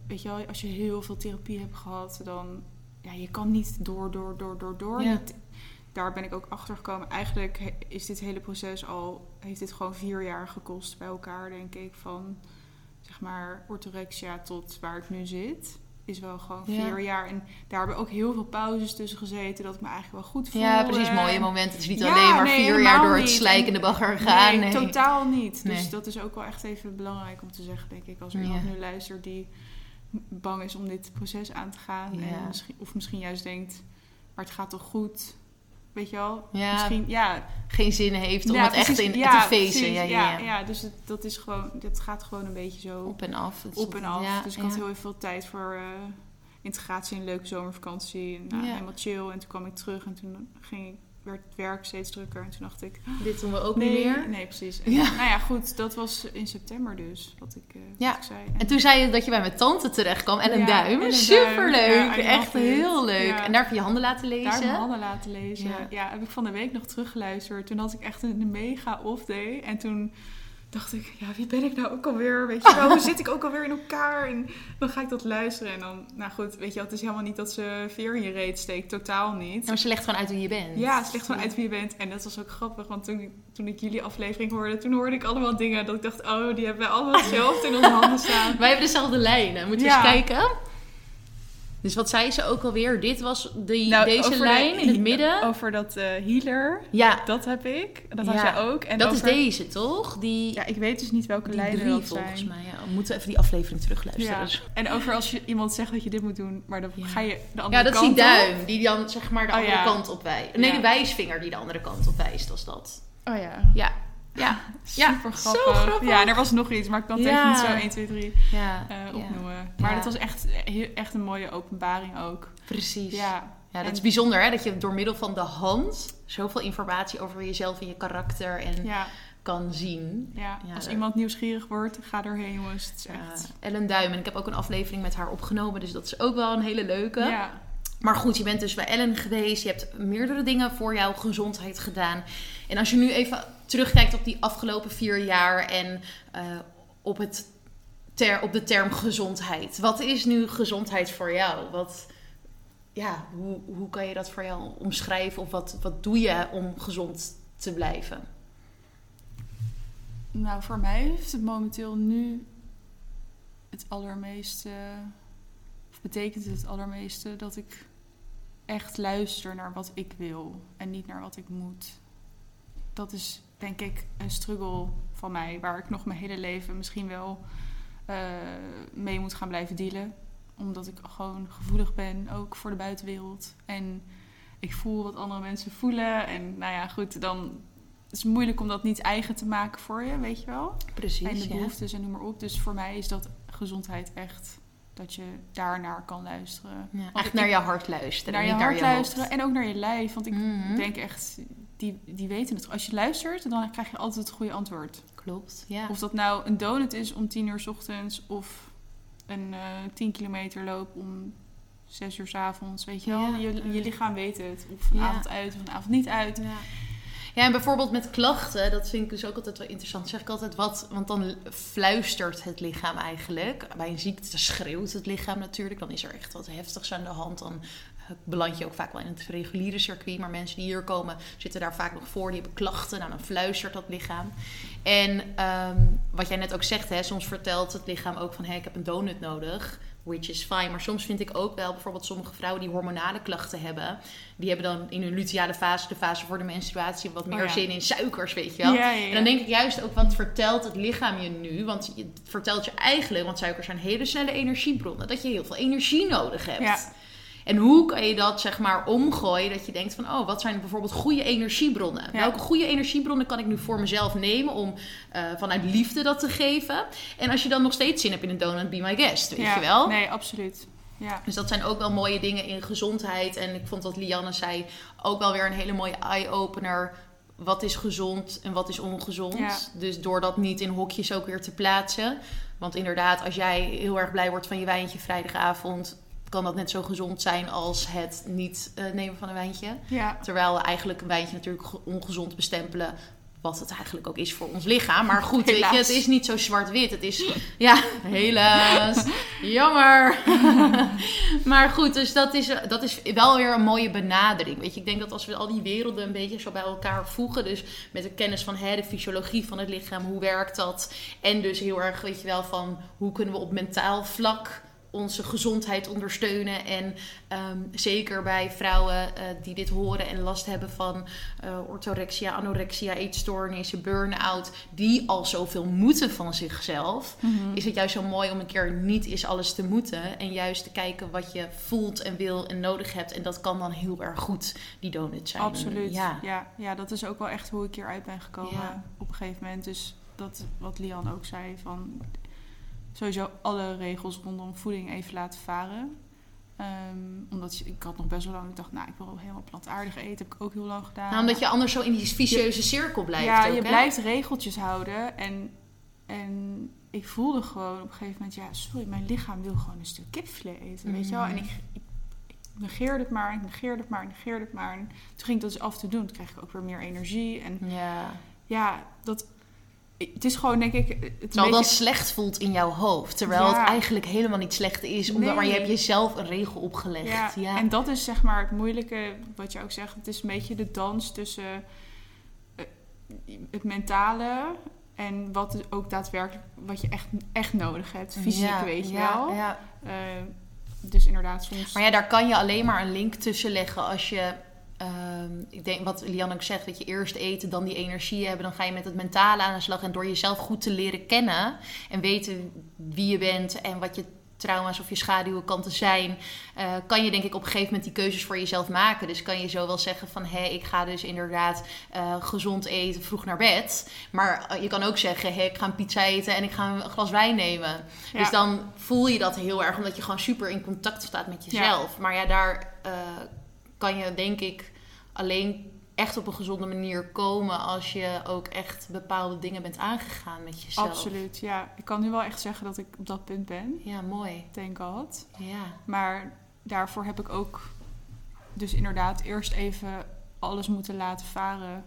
weet je wel, als je heel veel therapie hebt gehad, dan, ja, je kan niet door, door, door, door, door.
Ja.
Daar ben ik ook achter gekomen. Eigenlijk is dit hele proces al, heeft dit gewoon vier jaar gekost bij elkaar, denk ik. Van zeg maar orthorexia tot waar ik nu zit. Is wel gewoon
Ja.
vier jaar. En daar hebben ook heel veel pauzes tussen gezeten. Dat ik me eigenlijk wel goed voel.
Ja, precies. Mooie momenten. Het is niet
Ja,
alleen maar
nee,
vier jaar door het slijkende bagger gaan.
Nee,
Nee,
totaal niet. Dus
Nee.
dat is ook wel echt even belangrijk om te zeggen, denk ik. Als er
Ja.
iemand nu luistert die bang is om dit proces aan te gaan. En misschien, of misschien juist denkt, maar het gaat toch goed? Weet je wel?
Ja,
Misschien, ja.
geen zin heeft om
ja,
het echt in
Ja,
te feesten. Ja, ja, ja.
dus het, dat is gewoon, dat gaat gewoon een beetje zo
Op en af.
Op en af. dus ik had heel veel tijd voor eh, integratie en leuke zomervakantie. En, nou,
Ja.
helemaal chill. En toen kwam ik terug en toen ging ik, werd het werk steeds drukker. En toen dacht ik,
Dit doen we ook
nee,
niet meer.
Nee, precies. En,
Ja.
Nou ja, goed, dat was in september dus, wat ik, eh,
Ja.
wat ik zei.
En toen zei je dat je bij mijn tante terecht kwam en een
Ja,
duim.
en een
Superleuk.
duim.
Echt heel leuk. En daar heb je je handen laten lezen.
daar heb ik mijn handen laten lezen.
Ja.
Heb ik van de week nog teruggeluisterd. Toen had ik echt een mega off day. En toen dacht ik, ja, wie ben ik nou ook alweer? Weet je wel, hoe zit ik ook alweer in elkaar? En dan ga ik dat luisteren. En dan, nou goed, weet je wel, het is helemaal niet dat ze veer in je reet steekt. Totaal niet.
Maar ze legt gewoon uit wie je bent.
Ja, het ligt gewoon uit wie je bent. En dat was ook grappig, want toen, ik- toen ik jullie aflevering hoorde, toen hoorde ik allemaal dingen dat ik dacht, oh, die hebben wij allemaal hetzelfde in onze handen staan.
Wij hebben dezelfde lijnen. Moet je
Ja.
eens kijken. Dus wat zei ze ook alweer? Dit was die,
Nou,
deze
de-
lijn in het midden.
Over dat eh, healer,
Ja,
dat heb ik. Dat had jij ook. En
dat
over,
is deze, toch? Die,
Ja, ik weet dus niet welke lijnen
drie
dat
volgens
zijn.
mij. Ja, we moeten even die aflevering terugluisteren.
Ja.
Dus-
En over als je iemand zegt dat je dit moet doen, maar dan ga je de andere
Ja, dat is
kant
die
op.
duim. Die dan zeg maar de
Oh,
andere kant op wijst. Nee, de wijsvinger die de andere kant op wijst, was dat.
Oh ja.
Ja. Ja. Ja,
Super
zo
grappig.
grappig.
Ja, en er was nog iets, maar ik kan het
Ja.
even niet zo 1, 2, 3
Ja,
eh, opnoemen. Maar dat was echt, echt een mooie openbaring ook.
Precies.
Ja.
Ja, dat is bijzonder hè, dat je door middel van de hand zoveel informatie over jezelf en je karakter en
Ja,
kan zien.
ja.
Ja,
als
dat-
iemand nieuwsgierig wordt, ga erheen jongens. Het is echt...
Ellen Duim. En ik heb ook een aflevering met haar opgenomen, dus dat is ook wel een hele leuke.
Ja.
Maar goed, je bent dus bij Ellen geweest. Je hebt meerdere dingen voor jouw gezondheid gedaan. En als je nu even terugkijkt op die afgelopen vier jaar en eh, op, het ter, op de term gezondheid. Wat is nu gezondheid voor jou? Wat, ja, hoe, hoe kan je dat voor jou omschrijven? Of wat, wat doe je om gezond te blijven?
Nou, voor mij heeft het momenteel nu het allermeeste, of betekent het het allermeeste dat ik echt luister naar wat ik wil en niet naar wat ik moet. Dat is denk ik een struggle van mij, waar ik nog mijn hele leven misschien wel eh, mee moet gaan blijven dealen. Omdat ik gewoon gevoelig ben, ook voor de buitenwereld. En ik voel wat andere mensen voelen. En nou ja, goed, dan het is moeilijk om dat niet eigen te maken voor je, weet je wel.
Precies.
En de
ja.
behoeftes en noem maar op. Dus voor mij is dat gezondheid echt dat je daarnaar kan luisteren.
Ja, echt naar je hart luisteren.
naar je
niet
hart
naar je
luisteren
hoofd.
en ook naar je lijf. Want ik
Mhm.
denk echt, die, die weten het. Als je luistert, dan krijg je altijd het goede antwoord.
Klopt, ja.
Of dat nou een donut is om tien uur 's ochtends of een eh 10 kilometer loop om zes uur 's avonds. Weet je wel,
Ja.
je, je lichaam weet het. Of een
Ja.
avond uit of een avond niet uit.
Ja. Ja, en bijvoorbeeld met klachten, dat vind ik dus ook altijd wel interessant. Zeg ik altijd wat, want dan fluistert het lichaam eigenlijk. Bij een ziekte schreeuwt het lichaam natuurlijk. Dan is er echt wat heftigs aan de hand. Dan eh, beland je ook vaak wel in het reguliere circuit. Maar mensen die hier komen, zitten daar vaak nog voor. Die hebben klachten. Nou, dan fluistert dat lichaam. En ehm, wat jij net ook zegt, hè, soms vertelt het lichaam ook van... hé, ik heb een donut nodig. Which is fine. Maar soms vind ik ook wel, bijvoorbeeld sommige vrouwen die hormonale klachten hebben... die hebben dan in hun luteale fase, de fase voor de menstruatie... wat meer
Oh ja.
zin in suikers, weet je wel.
Ja, ja, ja.
En dan denk ik juist ook, wat vertelt het lichaam je nu? Want het vertelt je eigenlijk, want suikers zijn hele snelle energiebronnen... dat je heel veel energie nodig hebt. En hoe kan je dat zeg maar omgooien? Dat je denkt van, oh, wat zijn bijvoorbeeld goede energiebronnen?
Ja.
Welke goede energiebronnen kan ik nu voor mezelf nemen om eh, vanuit liefde dat te geven? En als je dan nog steeds zin hebt in een donut, be my guest, weet
Ja,
je wel?
Nee, absoluut. Ja.
Dus dat zijn ook wel mooie dingen in gezondheid. En ik vond wat Lianne zei ook wel weer een hele mooie eye-opener. Wat is gezond en wat is ongezond?
Ja.
Dus door dat niet in hokjes ook weer te plaatsen. Want inderdaad, als jij heel erg blij wordt van je wijntje vrijdagavond... kan dat net zo gezond zijn als het niet eh, nemen van een wijntje.
Ja.
Terwijl we eigenlijk een wijntje natuurlijk ge- ongezond bestempelen... wat het eigenlijk ook is voor ons lichaam. Maar goed, weet je, het is niet zo zwart-wit. Het is, ja, helaas. Jammer. maar goed, dus dat is, dat is wel weer een mooie benadering. Weet je, ik denk dat als we al die werelden een beetje zo bij elkaar voegen. Dus met de kennis van hè, de fysiologie van het lichaam, hoe werkt dat? En dus heel erg, weet je wel, van hoe kunnen we op mentaal vlak onze gezondheid ondersteunen. En ehm, zeker bij vrouwen eh, die dit horen en last hebben van eh, orthorexia, anorexia, eetstoornissen, burn-out, die al zoveel moeten van zichzelf, is het juist zo mooi om een keer niet eens alles te moeten en juist te kijken wat je voelt en wil en nodig hebt. En dat kan dan heel erg goed die donut zijn.
Absoluut.
Ja.
Ja. Ja, dat is ook wel echt hoe ik hieruit ben gekomen
Ja.
op een gegeven moment. Dus dat wat Lian ook zei van sowieso alle regels rondom voeding even laten varen. Ehm, omdat ik had nog best wel lang, ik dacht, nou, ik wil helemaal plantaardig eten. Heb ik ook heel lang gedaan.
Nou, omdat je anders zo in die vicieuze cirkel blijft.
ja,
ook,
je
hè?
blijft regeltjes houden. En, en ik voelde gewoon op een gegeven moment, ja, sorry, mijn lichaam wil gewoon een stuk kipfilet eten, weet je wel. En ik, ik, ik negeerde het maar, ik negeerde het maar, ik negeerde het maar. En toen ging ik dat dus af te doen. Toen kreeg ik ook weer meer energie. En
Ja.
ja, dat, het is gewoon, denk ik, het
Terwijl dat
beetje-
slecht voelt in jouw hoofd. Terwijl
Ja.
het eigenlijk helemaal niet slecht is. Omdat, Maar je hebt jezelf een regel opgelegd.
Ja,
Ja,
en dat is zeg maar het moeilijke, wat je ook zegt. Het is een beetje de dans tussen eh, het mentale en wat ook daadwerkelijk, wat je echt, echt nodig hebt. Fysiek,
Ja,
weet je wel.
ja.
Eh, dus inderdaad, soms...
Maar ja, daar kan je alleen maar een link tussen leggen als je... ehm, ik denk wat Lian ook zegt, dat je eerst eten, dan die energie hebben. Dan ga je met het mentale aan de slag. En door jezelf goed te leren kennen en weten wie je bent en wat je trauma's of je schaduwkanten zijn, eh, kan je denk ik op een gegeven moment die keuzes voor jezelf maken. Dus kan je zo wel zeggen van, hé, ik ga dus inderdaad eh, gezond eten, vroeg naar bed. Maar eh, je kan ook zeggen, hé, ik ga een pizza eten en ik ga een glas wijn nemen.
Ja.
Dus dan voel je dat heel erg, omdat je gewoon super in contact staat met jezelf. Maar ja, daar kan je denk ik alleen echt op een gezonde manier komen als je ook echt bepaalde dingen bent aangegaan met jezelf.
Absoluut, ja. Ik kan nu wel echt zeggen dat ik op dat punt ben.
Ja, mooi.
Thank God.
Ja.
Maar daarvoor heb ik ook dus inderdaad eerst even alles moeten laten varen.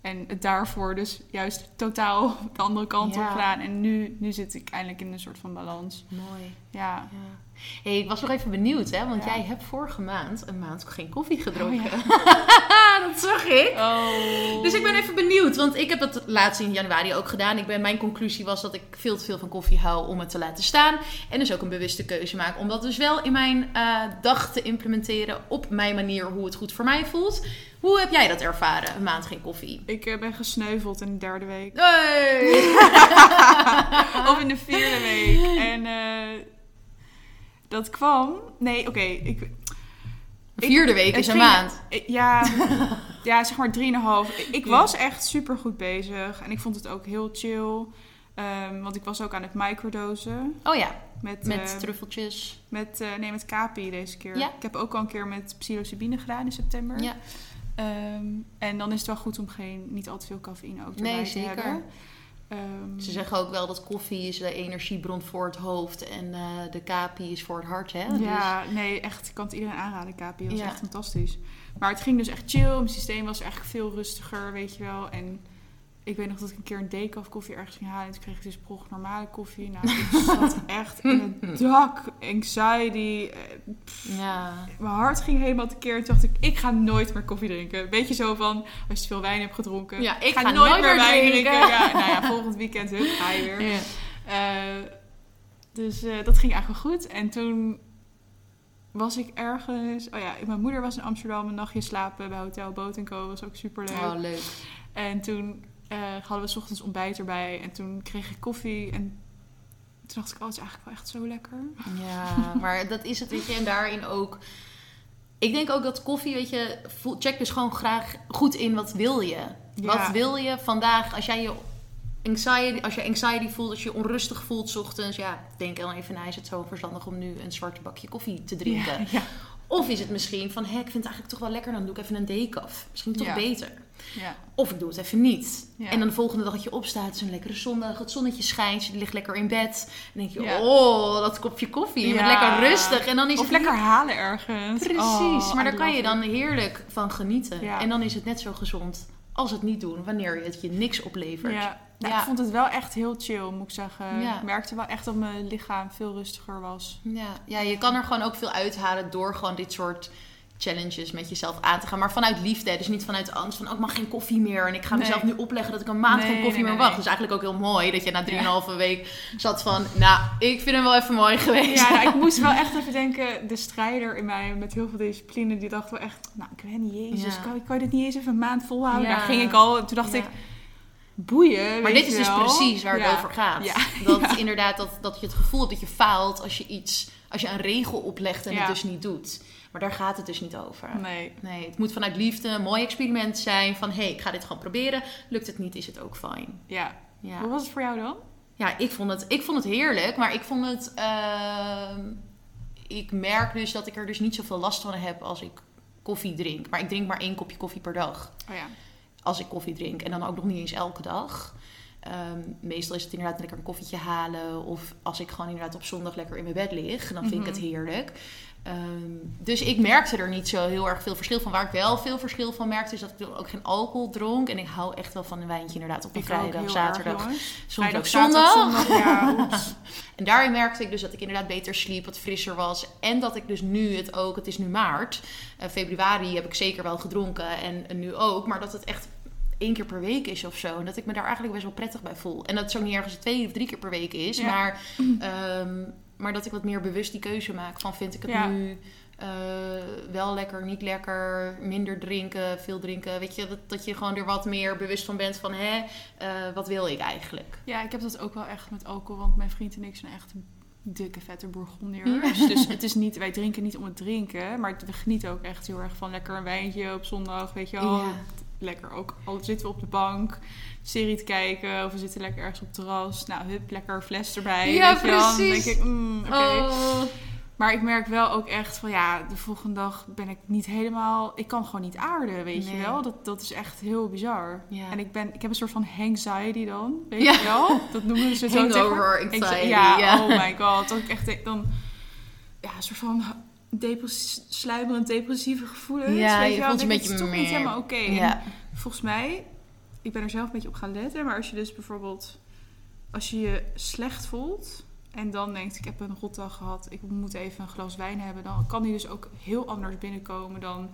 En het daarvoor dus juist totaal de andere kant
Ja.
op gedaan. En nu, nu zit ik eindelijk in een soort van balans.
Mooi.
Ja.
Ja. Hey, ik was nog even benieuwd, hè? Want
Ja.
jij hebt vorige maand een maand geen koffie gedronken.
Oh,
dat zag ik.
Oh.
Dus ik ben even benieuwd, want ik heb het laatst in januari ook gedaan. Ik ben, mijn conclusie was dat ik veel te veel van koffie hou om het te laten staan. En dus ook een bewuste keuze maak om dat dus wel in mijn eh, dag te implementeren op mijn manier hoe het goed voor mij voelt. Hoe heb jij dat ervaren, een maand geen koffie?
Ik eh, ben gesneuveld in de derde week.
Hey!
of in de vierde week. En eh, dat kwam... Nee, oké. ik,
Vierde week
het
is een
ging-
maand.
Ja, ja, zeg maar drieënhalf. Ik was echt super goed bezig. En ik vond het ook heel chill. Ehm, want ik was ook aan het microdosen.
Oh ja,
Met,
met
eh,
truffeltjes.
met, eh, nee, met Capi deze keer.
Ja.
Ik heb ook al een keer met psilocybine gedaan in september.
Ja.
Ehm, en dan is het wel goed om geen, niet al te veel cafeïne ook
Nee,
erbij te
zeker.
hebben. Ehm,
Ze zeggen ook wel dat koffie is de energiebron voor het hoofd en eh, de kapi is voor het hart, hè? Dus-
Ja, nee, echt. Ik kan het iedereen aanraden. Dat was
Ja.
echt fantastisch. Maar het ging dus echt chill. Mijn systeem was eigenlijk veel rustiger, weet je wel. En ik weet nog dat ik een keer een decaf koffie ergens ging halen. En toen kreeg ik dus prog normale koffie. Nou, ik zat echt in het dak. Anxiety. eh,
ja.
Mijn hart ging helemaal tekeer. En toen dacht ik, ik ga nooit meer koffie drinken. Weet je zo van, als je te veel wijn hebt gedronken.
Ja, ik ga nooit meer
wijn
drinken.
Ja, nou ja, volgend weekend hup, ga je weer.
Ja.
Eh, dus eh, dat ging eigenlijk wel goed. En toen was ik ergens... Oh ja, mijn moeder was in Amsterdam een nachtje slapen bij Hotel Boot Co. was ook super leuk.
Oh, leuk.
En toen eh, hadden we 's ochtends ontbijt erbij. En toen kreeg ik koffie. En toen dacht ik, oh, het is eigenlijk wel echt zo lekker.
Ja, maar dat is het, weet je. En daarin ook... Ik denk ook dat koffie, weet je... Check dus gewoon graag goed in wat wil je. Wat
Ja.
wil je vandaag als jij je... Anxiety, als je anxiety voelt, als je je onrustig voelt 's ochtends, ja, denk dan even na, is het zo verstandig om nu een zwarte bakje koffie te drinken?
Ja, ja.
Of is het misschien van, hé, ik vind het eigenlijk toch wel lekker, dan doe ik even een decaf. Misschien toch
Ja.
beter.
Ja.
Of ik doe het even niet.
Ja.
En dan de volgende dag dat je opstaat, een lekkere zondag, het zonnetje schijnt, je ligt lekker in bed. Dan denk je,
Ja.
oh, dat kopje koffie, je
Ja.
lekker rustig. En dan is
Of
het
lekker halen ergens.
Precies,
Oh,
maar daar kan je dan heerlijk van genieten. En dan is het net zo gezond als het niet doen wanneer het je niks oplevert.
Ja. Nou,
Ja.
Ik vond het wel echt heel chill, moet ik zeggen.
Ja.
Ik merkte wel echt dat mijn lichaam veel rustiger was.
Ja, ja, je kan er gewoon ook veel uithalen door gewoon dit soort challenges met jezelf aan te gaan. Maar vanuit liefde, dus niet vanuit angst van... oh, ik mag geen koffie meer en ik ga
Nee.
mezelf nu opleggen dat ik een maand
Nee,
geen koffie
nee,
meer
nee,
wacht. Dus eigenlijk ook heel mooi dat je na 3,5 week zat van... nou, ik vind hem wel even mooi geweest.
Ja, nou, ik moest wel echt even denken, de strijder in mij met heel veel discipline, die dacht wel echt, nou, ik weet niet, jezus,
Ja.
kan, kan je dit niet eens even een maand volhouden?
Ja.
Daar ging ik al, en toen dacht
Ja.
ik, boeien,
Maar dit is dus precies waar het
Ja.
over gaat.
Ja.
Dat
Ja.
inderdaad, dat, dat je het gevoel hebt dat je faalt als je iets... als je een regel oplegt en
Ja.
het dus niet doet. Maar daar gaat het dus niet over.
Nee.
Nee, het moet vanuit liefde een mooi experiment zijn. Van, hé, hey, ik ga dit gewoon proberen. Lukt het niet, is het ook fijn.
Ja.
Ja.
Hoe was het voor jou dan?
Ja, ik vond het, ik vond het heerlijk, maar ik vond het. ehm, ik merk dus dat ik er dus niet zoveel last van heb als ik koffie drink. Maar ik drink maar één kopje koffie per dag.
Oh ja.
Als ik koffie drink. En dan ook nog niet eens elke dag. Ehm, meestal is het inderdaad lekker een koffietje halen. Of als ik gewoon inderdaad op zondag lekker in mijn bed lig. Dan vind ik het
Mhm.
heerlijk. Ehm, dus ik merkte er niet zo heel erg veel verschil van. Waar ik wel veel verschil van merkte, is dat ik ook geen alcohol dronk. En ik hou echt wel van een wijntje inderdaad op een vrijdag, zaterdag.
erg.
Soms ook zondag.
zondag, ja.
En daarin merkte ik dus dat ik inderdaad beter sliep, wat frisser was. En dat ik dus nu het ook, het is nu maart, eh, februari heb ik zeker wel gedronken en, en nu ook. Maar dat het echt één keer per week is of zo. En dat ik me daar eigenlijk best wel prettig bij voel. En dat het zo niet ergens twee of drie keer per week is.
Ja.
Maar, ehm, maar dat ik wat meer bewust die keuze maak van vind ik het
Ja.
nu... eh, wel lekker, niet lekker, minder drinken, veel drinken. Weet je, dat, dat je gewoon er wat meer bewust van bent van, hè, eh, wat wil ik eigenlijk?
Ja, ik heb dat ook wel echt met alcohol, want mijn vriend en ik zijn echt dikke vette bourgondiërs. Dus het is niet, wij drinken niet om het drinken, maar we genieten ook echt heel erg van lekker een wijntje op zondag, weet je wel.
Ja.
Lekker ook, al zitten we op de bank, serie te kijken of we zitten lekker ergens op het terras. Nou, hup, lekker fles erbij.
Ja,
weet je wel. Dan
precies.
denk ik, mm, oké.
Oh.
Maar ik merk wel ook echt van ja, de volgende dag ben ik niet helemaal. Ik kan gewoon niet aarden, weet je wel. Dat, dat is echt heel bizar.
Ja.
En ik, ben, ik heb een soort van anxiety dan, weet
Ja.
je wel. Dat noemen ze zo
Hangover anxiety,
Ja,
ja.
oh my god. Dat ik echt denk, dan ja, een soort van depress sluimerend depressieve gevoelens.
Ja,
weet
je
je wel.
je een beetje
toch niet helemaal oké. Volgens mij, ik ben er zelf een beetje op gaan letten. Maar als je dus bijvoorbeeld, als je je slecht voelt en dan denkt, ik heb een rotdag gehad, ik moet even een glas wijn hebben, dan kan die dus ook heel anders binnenkomen dan,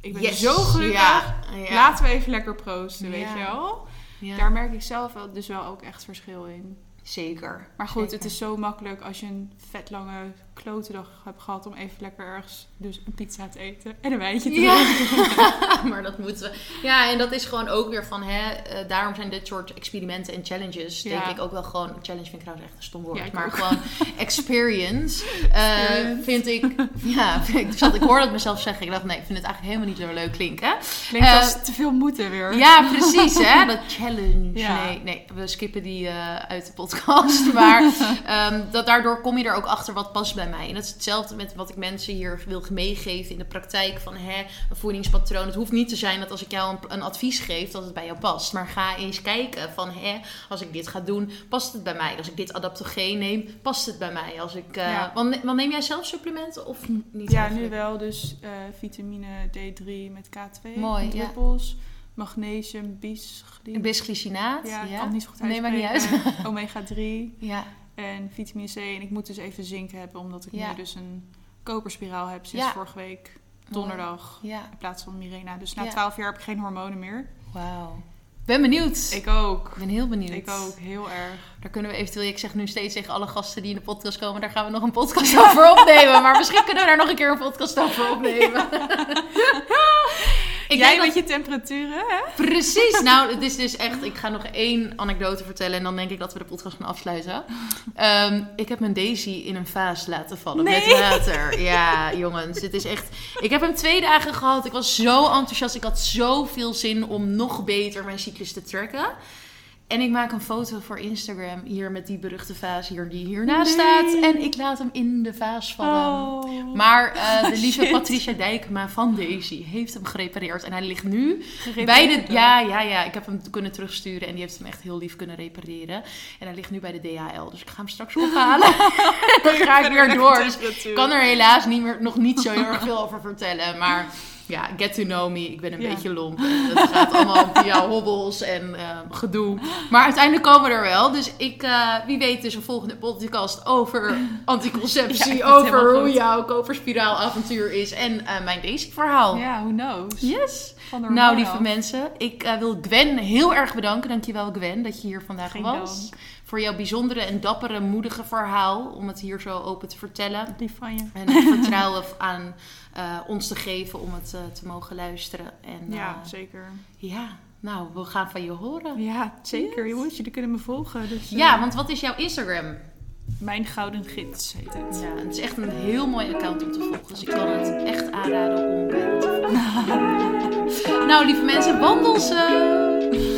ik ben
Yes.
zo gelukkig,
Ja, ja.
laten we even lekker proosten, weet je wel.
Ja.
Daar merk ik zelf wel, dus wel ook echt verschil in.
Zeker.
Maar goed,
Zeker.
het is zo makkelijk als je een vet lange klote dag hebt gehad om even lekker ergens dus een pizza te eten en een wijntje te drinken.
Maar dat moeten we. Ja, en dat is gewoon ook weer van, hè, eh, daarom zijn dit soort experimenten en challenges, denk ik ook wel gewoon, challenge vind ik trouwens echt een stom woord,
Ja,
maar
ook.
gewoon experience, eh,
Experience.
vind ik, ja, vind ik, zat, ik hoorde het mezelf zeggen, ik dacht, nee, ik vind het eigenlijk helemaal niet zo leuk klinken.
Klinkt
Eh,
als te veel moeten weer.
Ja, precies, hè, dat challenge. Nee, nee, we skippen die uit de podcast, maar ehm, dat, daardoor kom je er ook achter wat past bij mij. En dat is hetzelfde met wat ik mensen hier wil meegeven in de praktijk van hè, een voedingspatroon. Het hoeft niet te zijn dat als ik jou een, een advies geef, dat het bij jou past. Maar ga eens kijken van hè, als ik dit ga doen, past het bij mij? Als ik dit adaptogeen neem, past het bij mij? Als ik,
Ja.
want, want neem jij zelf supplementen of niet?
Ja, nu wel. Dus eh, vitamine D3 met K2
Mooi,
in
ja.
druppels. Magnesium.
Bisglycinaat.
Ja,
Ja,
kan niet zo goed
Nee, maakt niet
uitspreken. Omega 3
Ja,
en vitamine C. En ik moet dus even zink hebben, omdat ik
Ja.
nu dus een koperspiraal heb sinds
Ja.
vorige week donderdag.
ja.
In plaats van Mirena. Dus na. 12 jaar heb ik geen hormonen meer.
Wauw. Ben benieuwd.
Ik ook.
Ik ben heel benieuwd.
Ik ook, heel erg.
Daar kunnen we eventueel, ik zeg nu steeds tegen alle gasten die in de podcast komen, daar gaan we nog een podcast over opnemen. Maar misschien kunnen we daar nog een keer een podcast over opnemen. ik
Jij
denk
met je temperaturen, hè?
Precies. Nou, het is dus echt, ik ga nog één anekdote vertellen en dan denk ik dat we de podcast gaan afsluiten. Ehm, ik heb mijn Daisy in een vaas laten vallen
Nee.
met water. Ja, jongens, dit is echt... Ik heb hem twee dagen gehad. Ik was zo enthousiast. Ik had zoveel zin om nog beter mijn cyclus te tracken. En ik maak een foto voor Instagram hier met die beruchte vaas hier die hiernaast
Nee.
staat. En ik laat hem in de vaas vallen.
Oh.
Maar eh, de lieve
Shit.
Patricia Dijkema van Daisy heeft hem gerepareerd. En hij ligt nu bij de... Ja, ja, ja. Ik heb hem kunnen terugsturen en die heeft hem echt heel lief kunnen repareren. En hij ligt nu bij de DHL. Dus ik ga hem straks ophalen. dan ga ik weer door. Dus ik kan er helaas niet meer, nog niet zo heel erg veel over vertellen. Maar ja, get to know me. Ik ben een beetje lomp. Het gaat allemaal via hobbels en uh, gedoe. Maar uiteindelijk komen we er wel. Dus ik, uh, wie weet dus een volgende podcast over anticonceptie. over hoe jouw koperspiraalavontuur is. En uh, mijn basic verhaal.
Ja, who knows.
Yes. Nou, lieve mensen. Ik wil Gwen heel erg bedanken. Dankjewel Gwen dat je hier vandaag
Geen
was.
Dank.
Voor jouw bijzondere en dappere, moedige verhaal. Om het hier zo open te vertellen.
Lief van je.
En het vertrouwen aan uh, ons te geven om het uh, te mogen luisteren. En,
ja,
uh,
zeker.
Ja, nou, we gaan van je horen.
Ja, zeker. Yes. Jongens, jullie kunnen me volgen. Dus,
ja, want wat is jouw Instagram?
Mijn Gouden Gids heet het.
Ja, het is echt een heel mooi account om te volgen. Dus ik kan het echt aanraden om bij te volgen. nou, lieve mensen, wandel ze!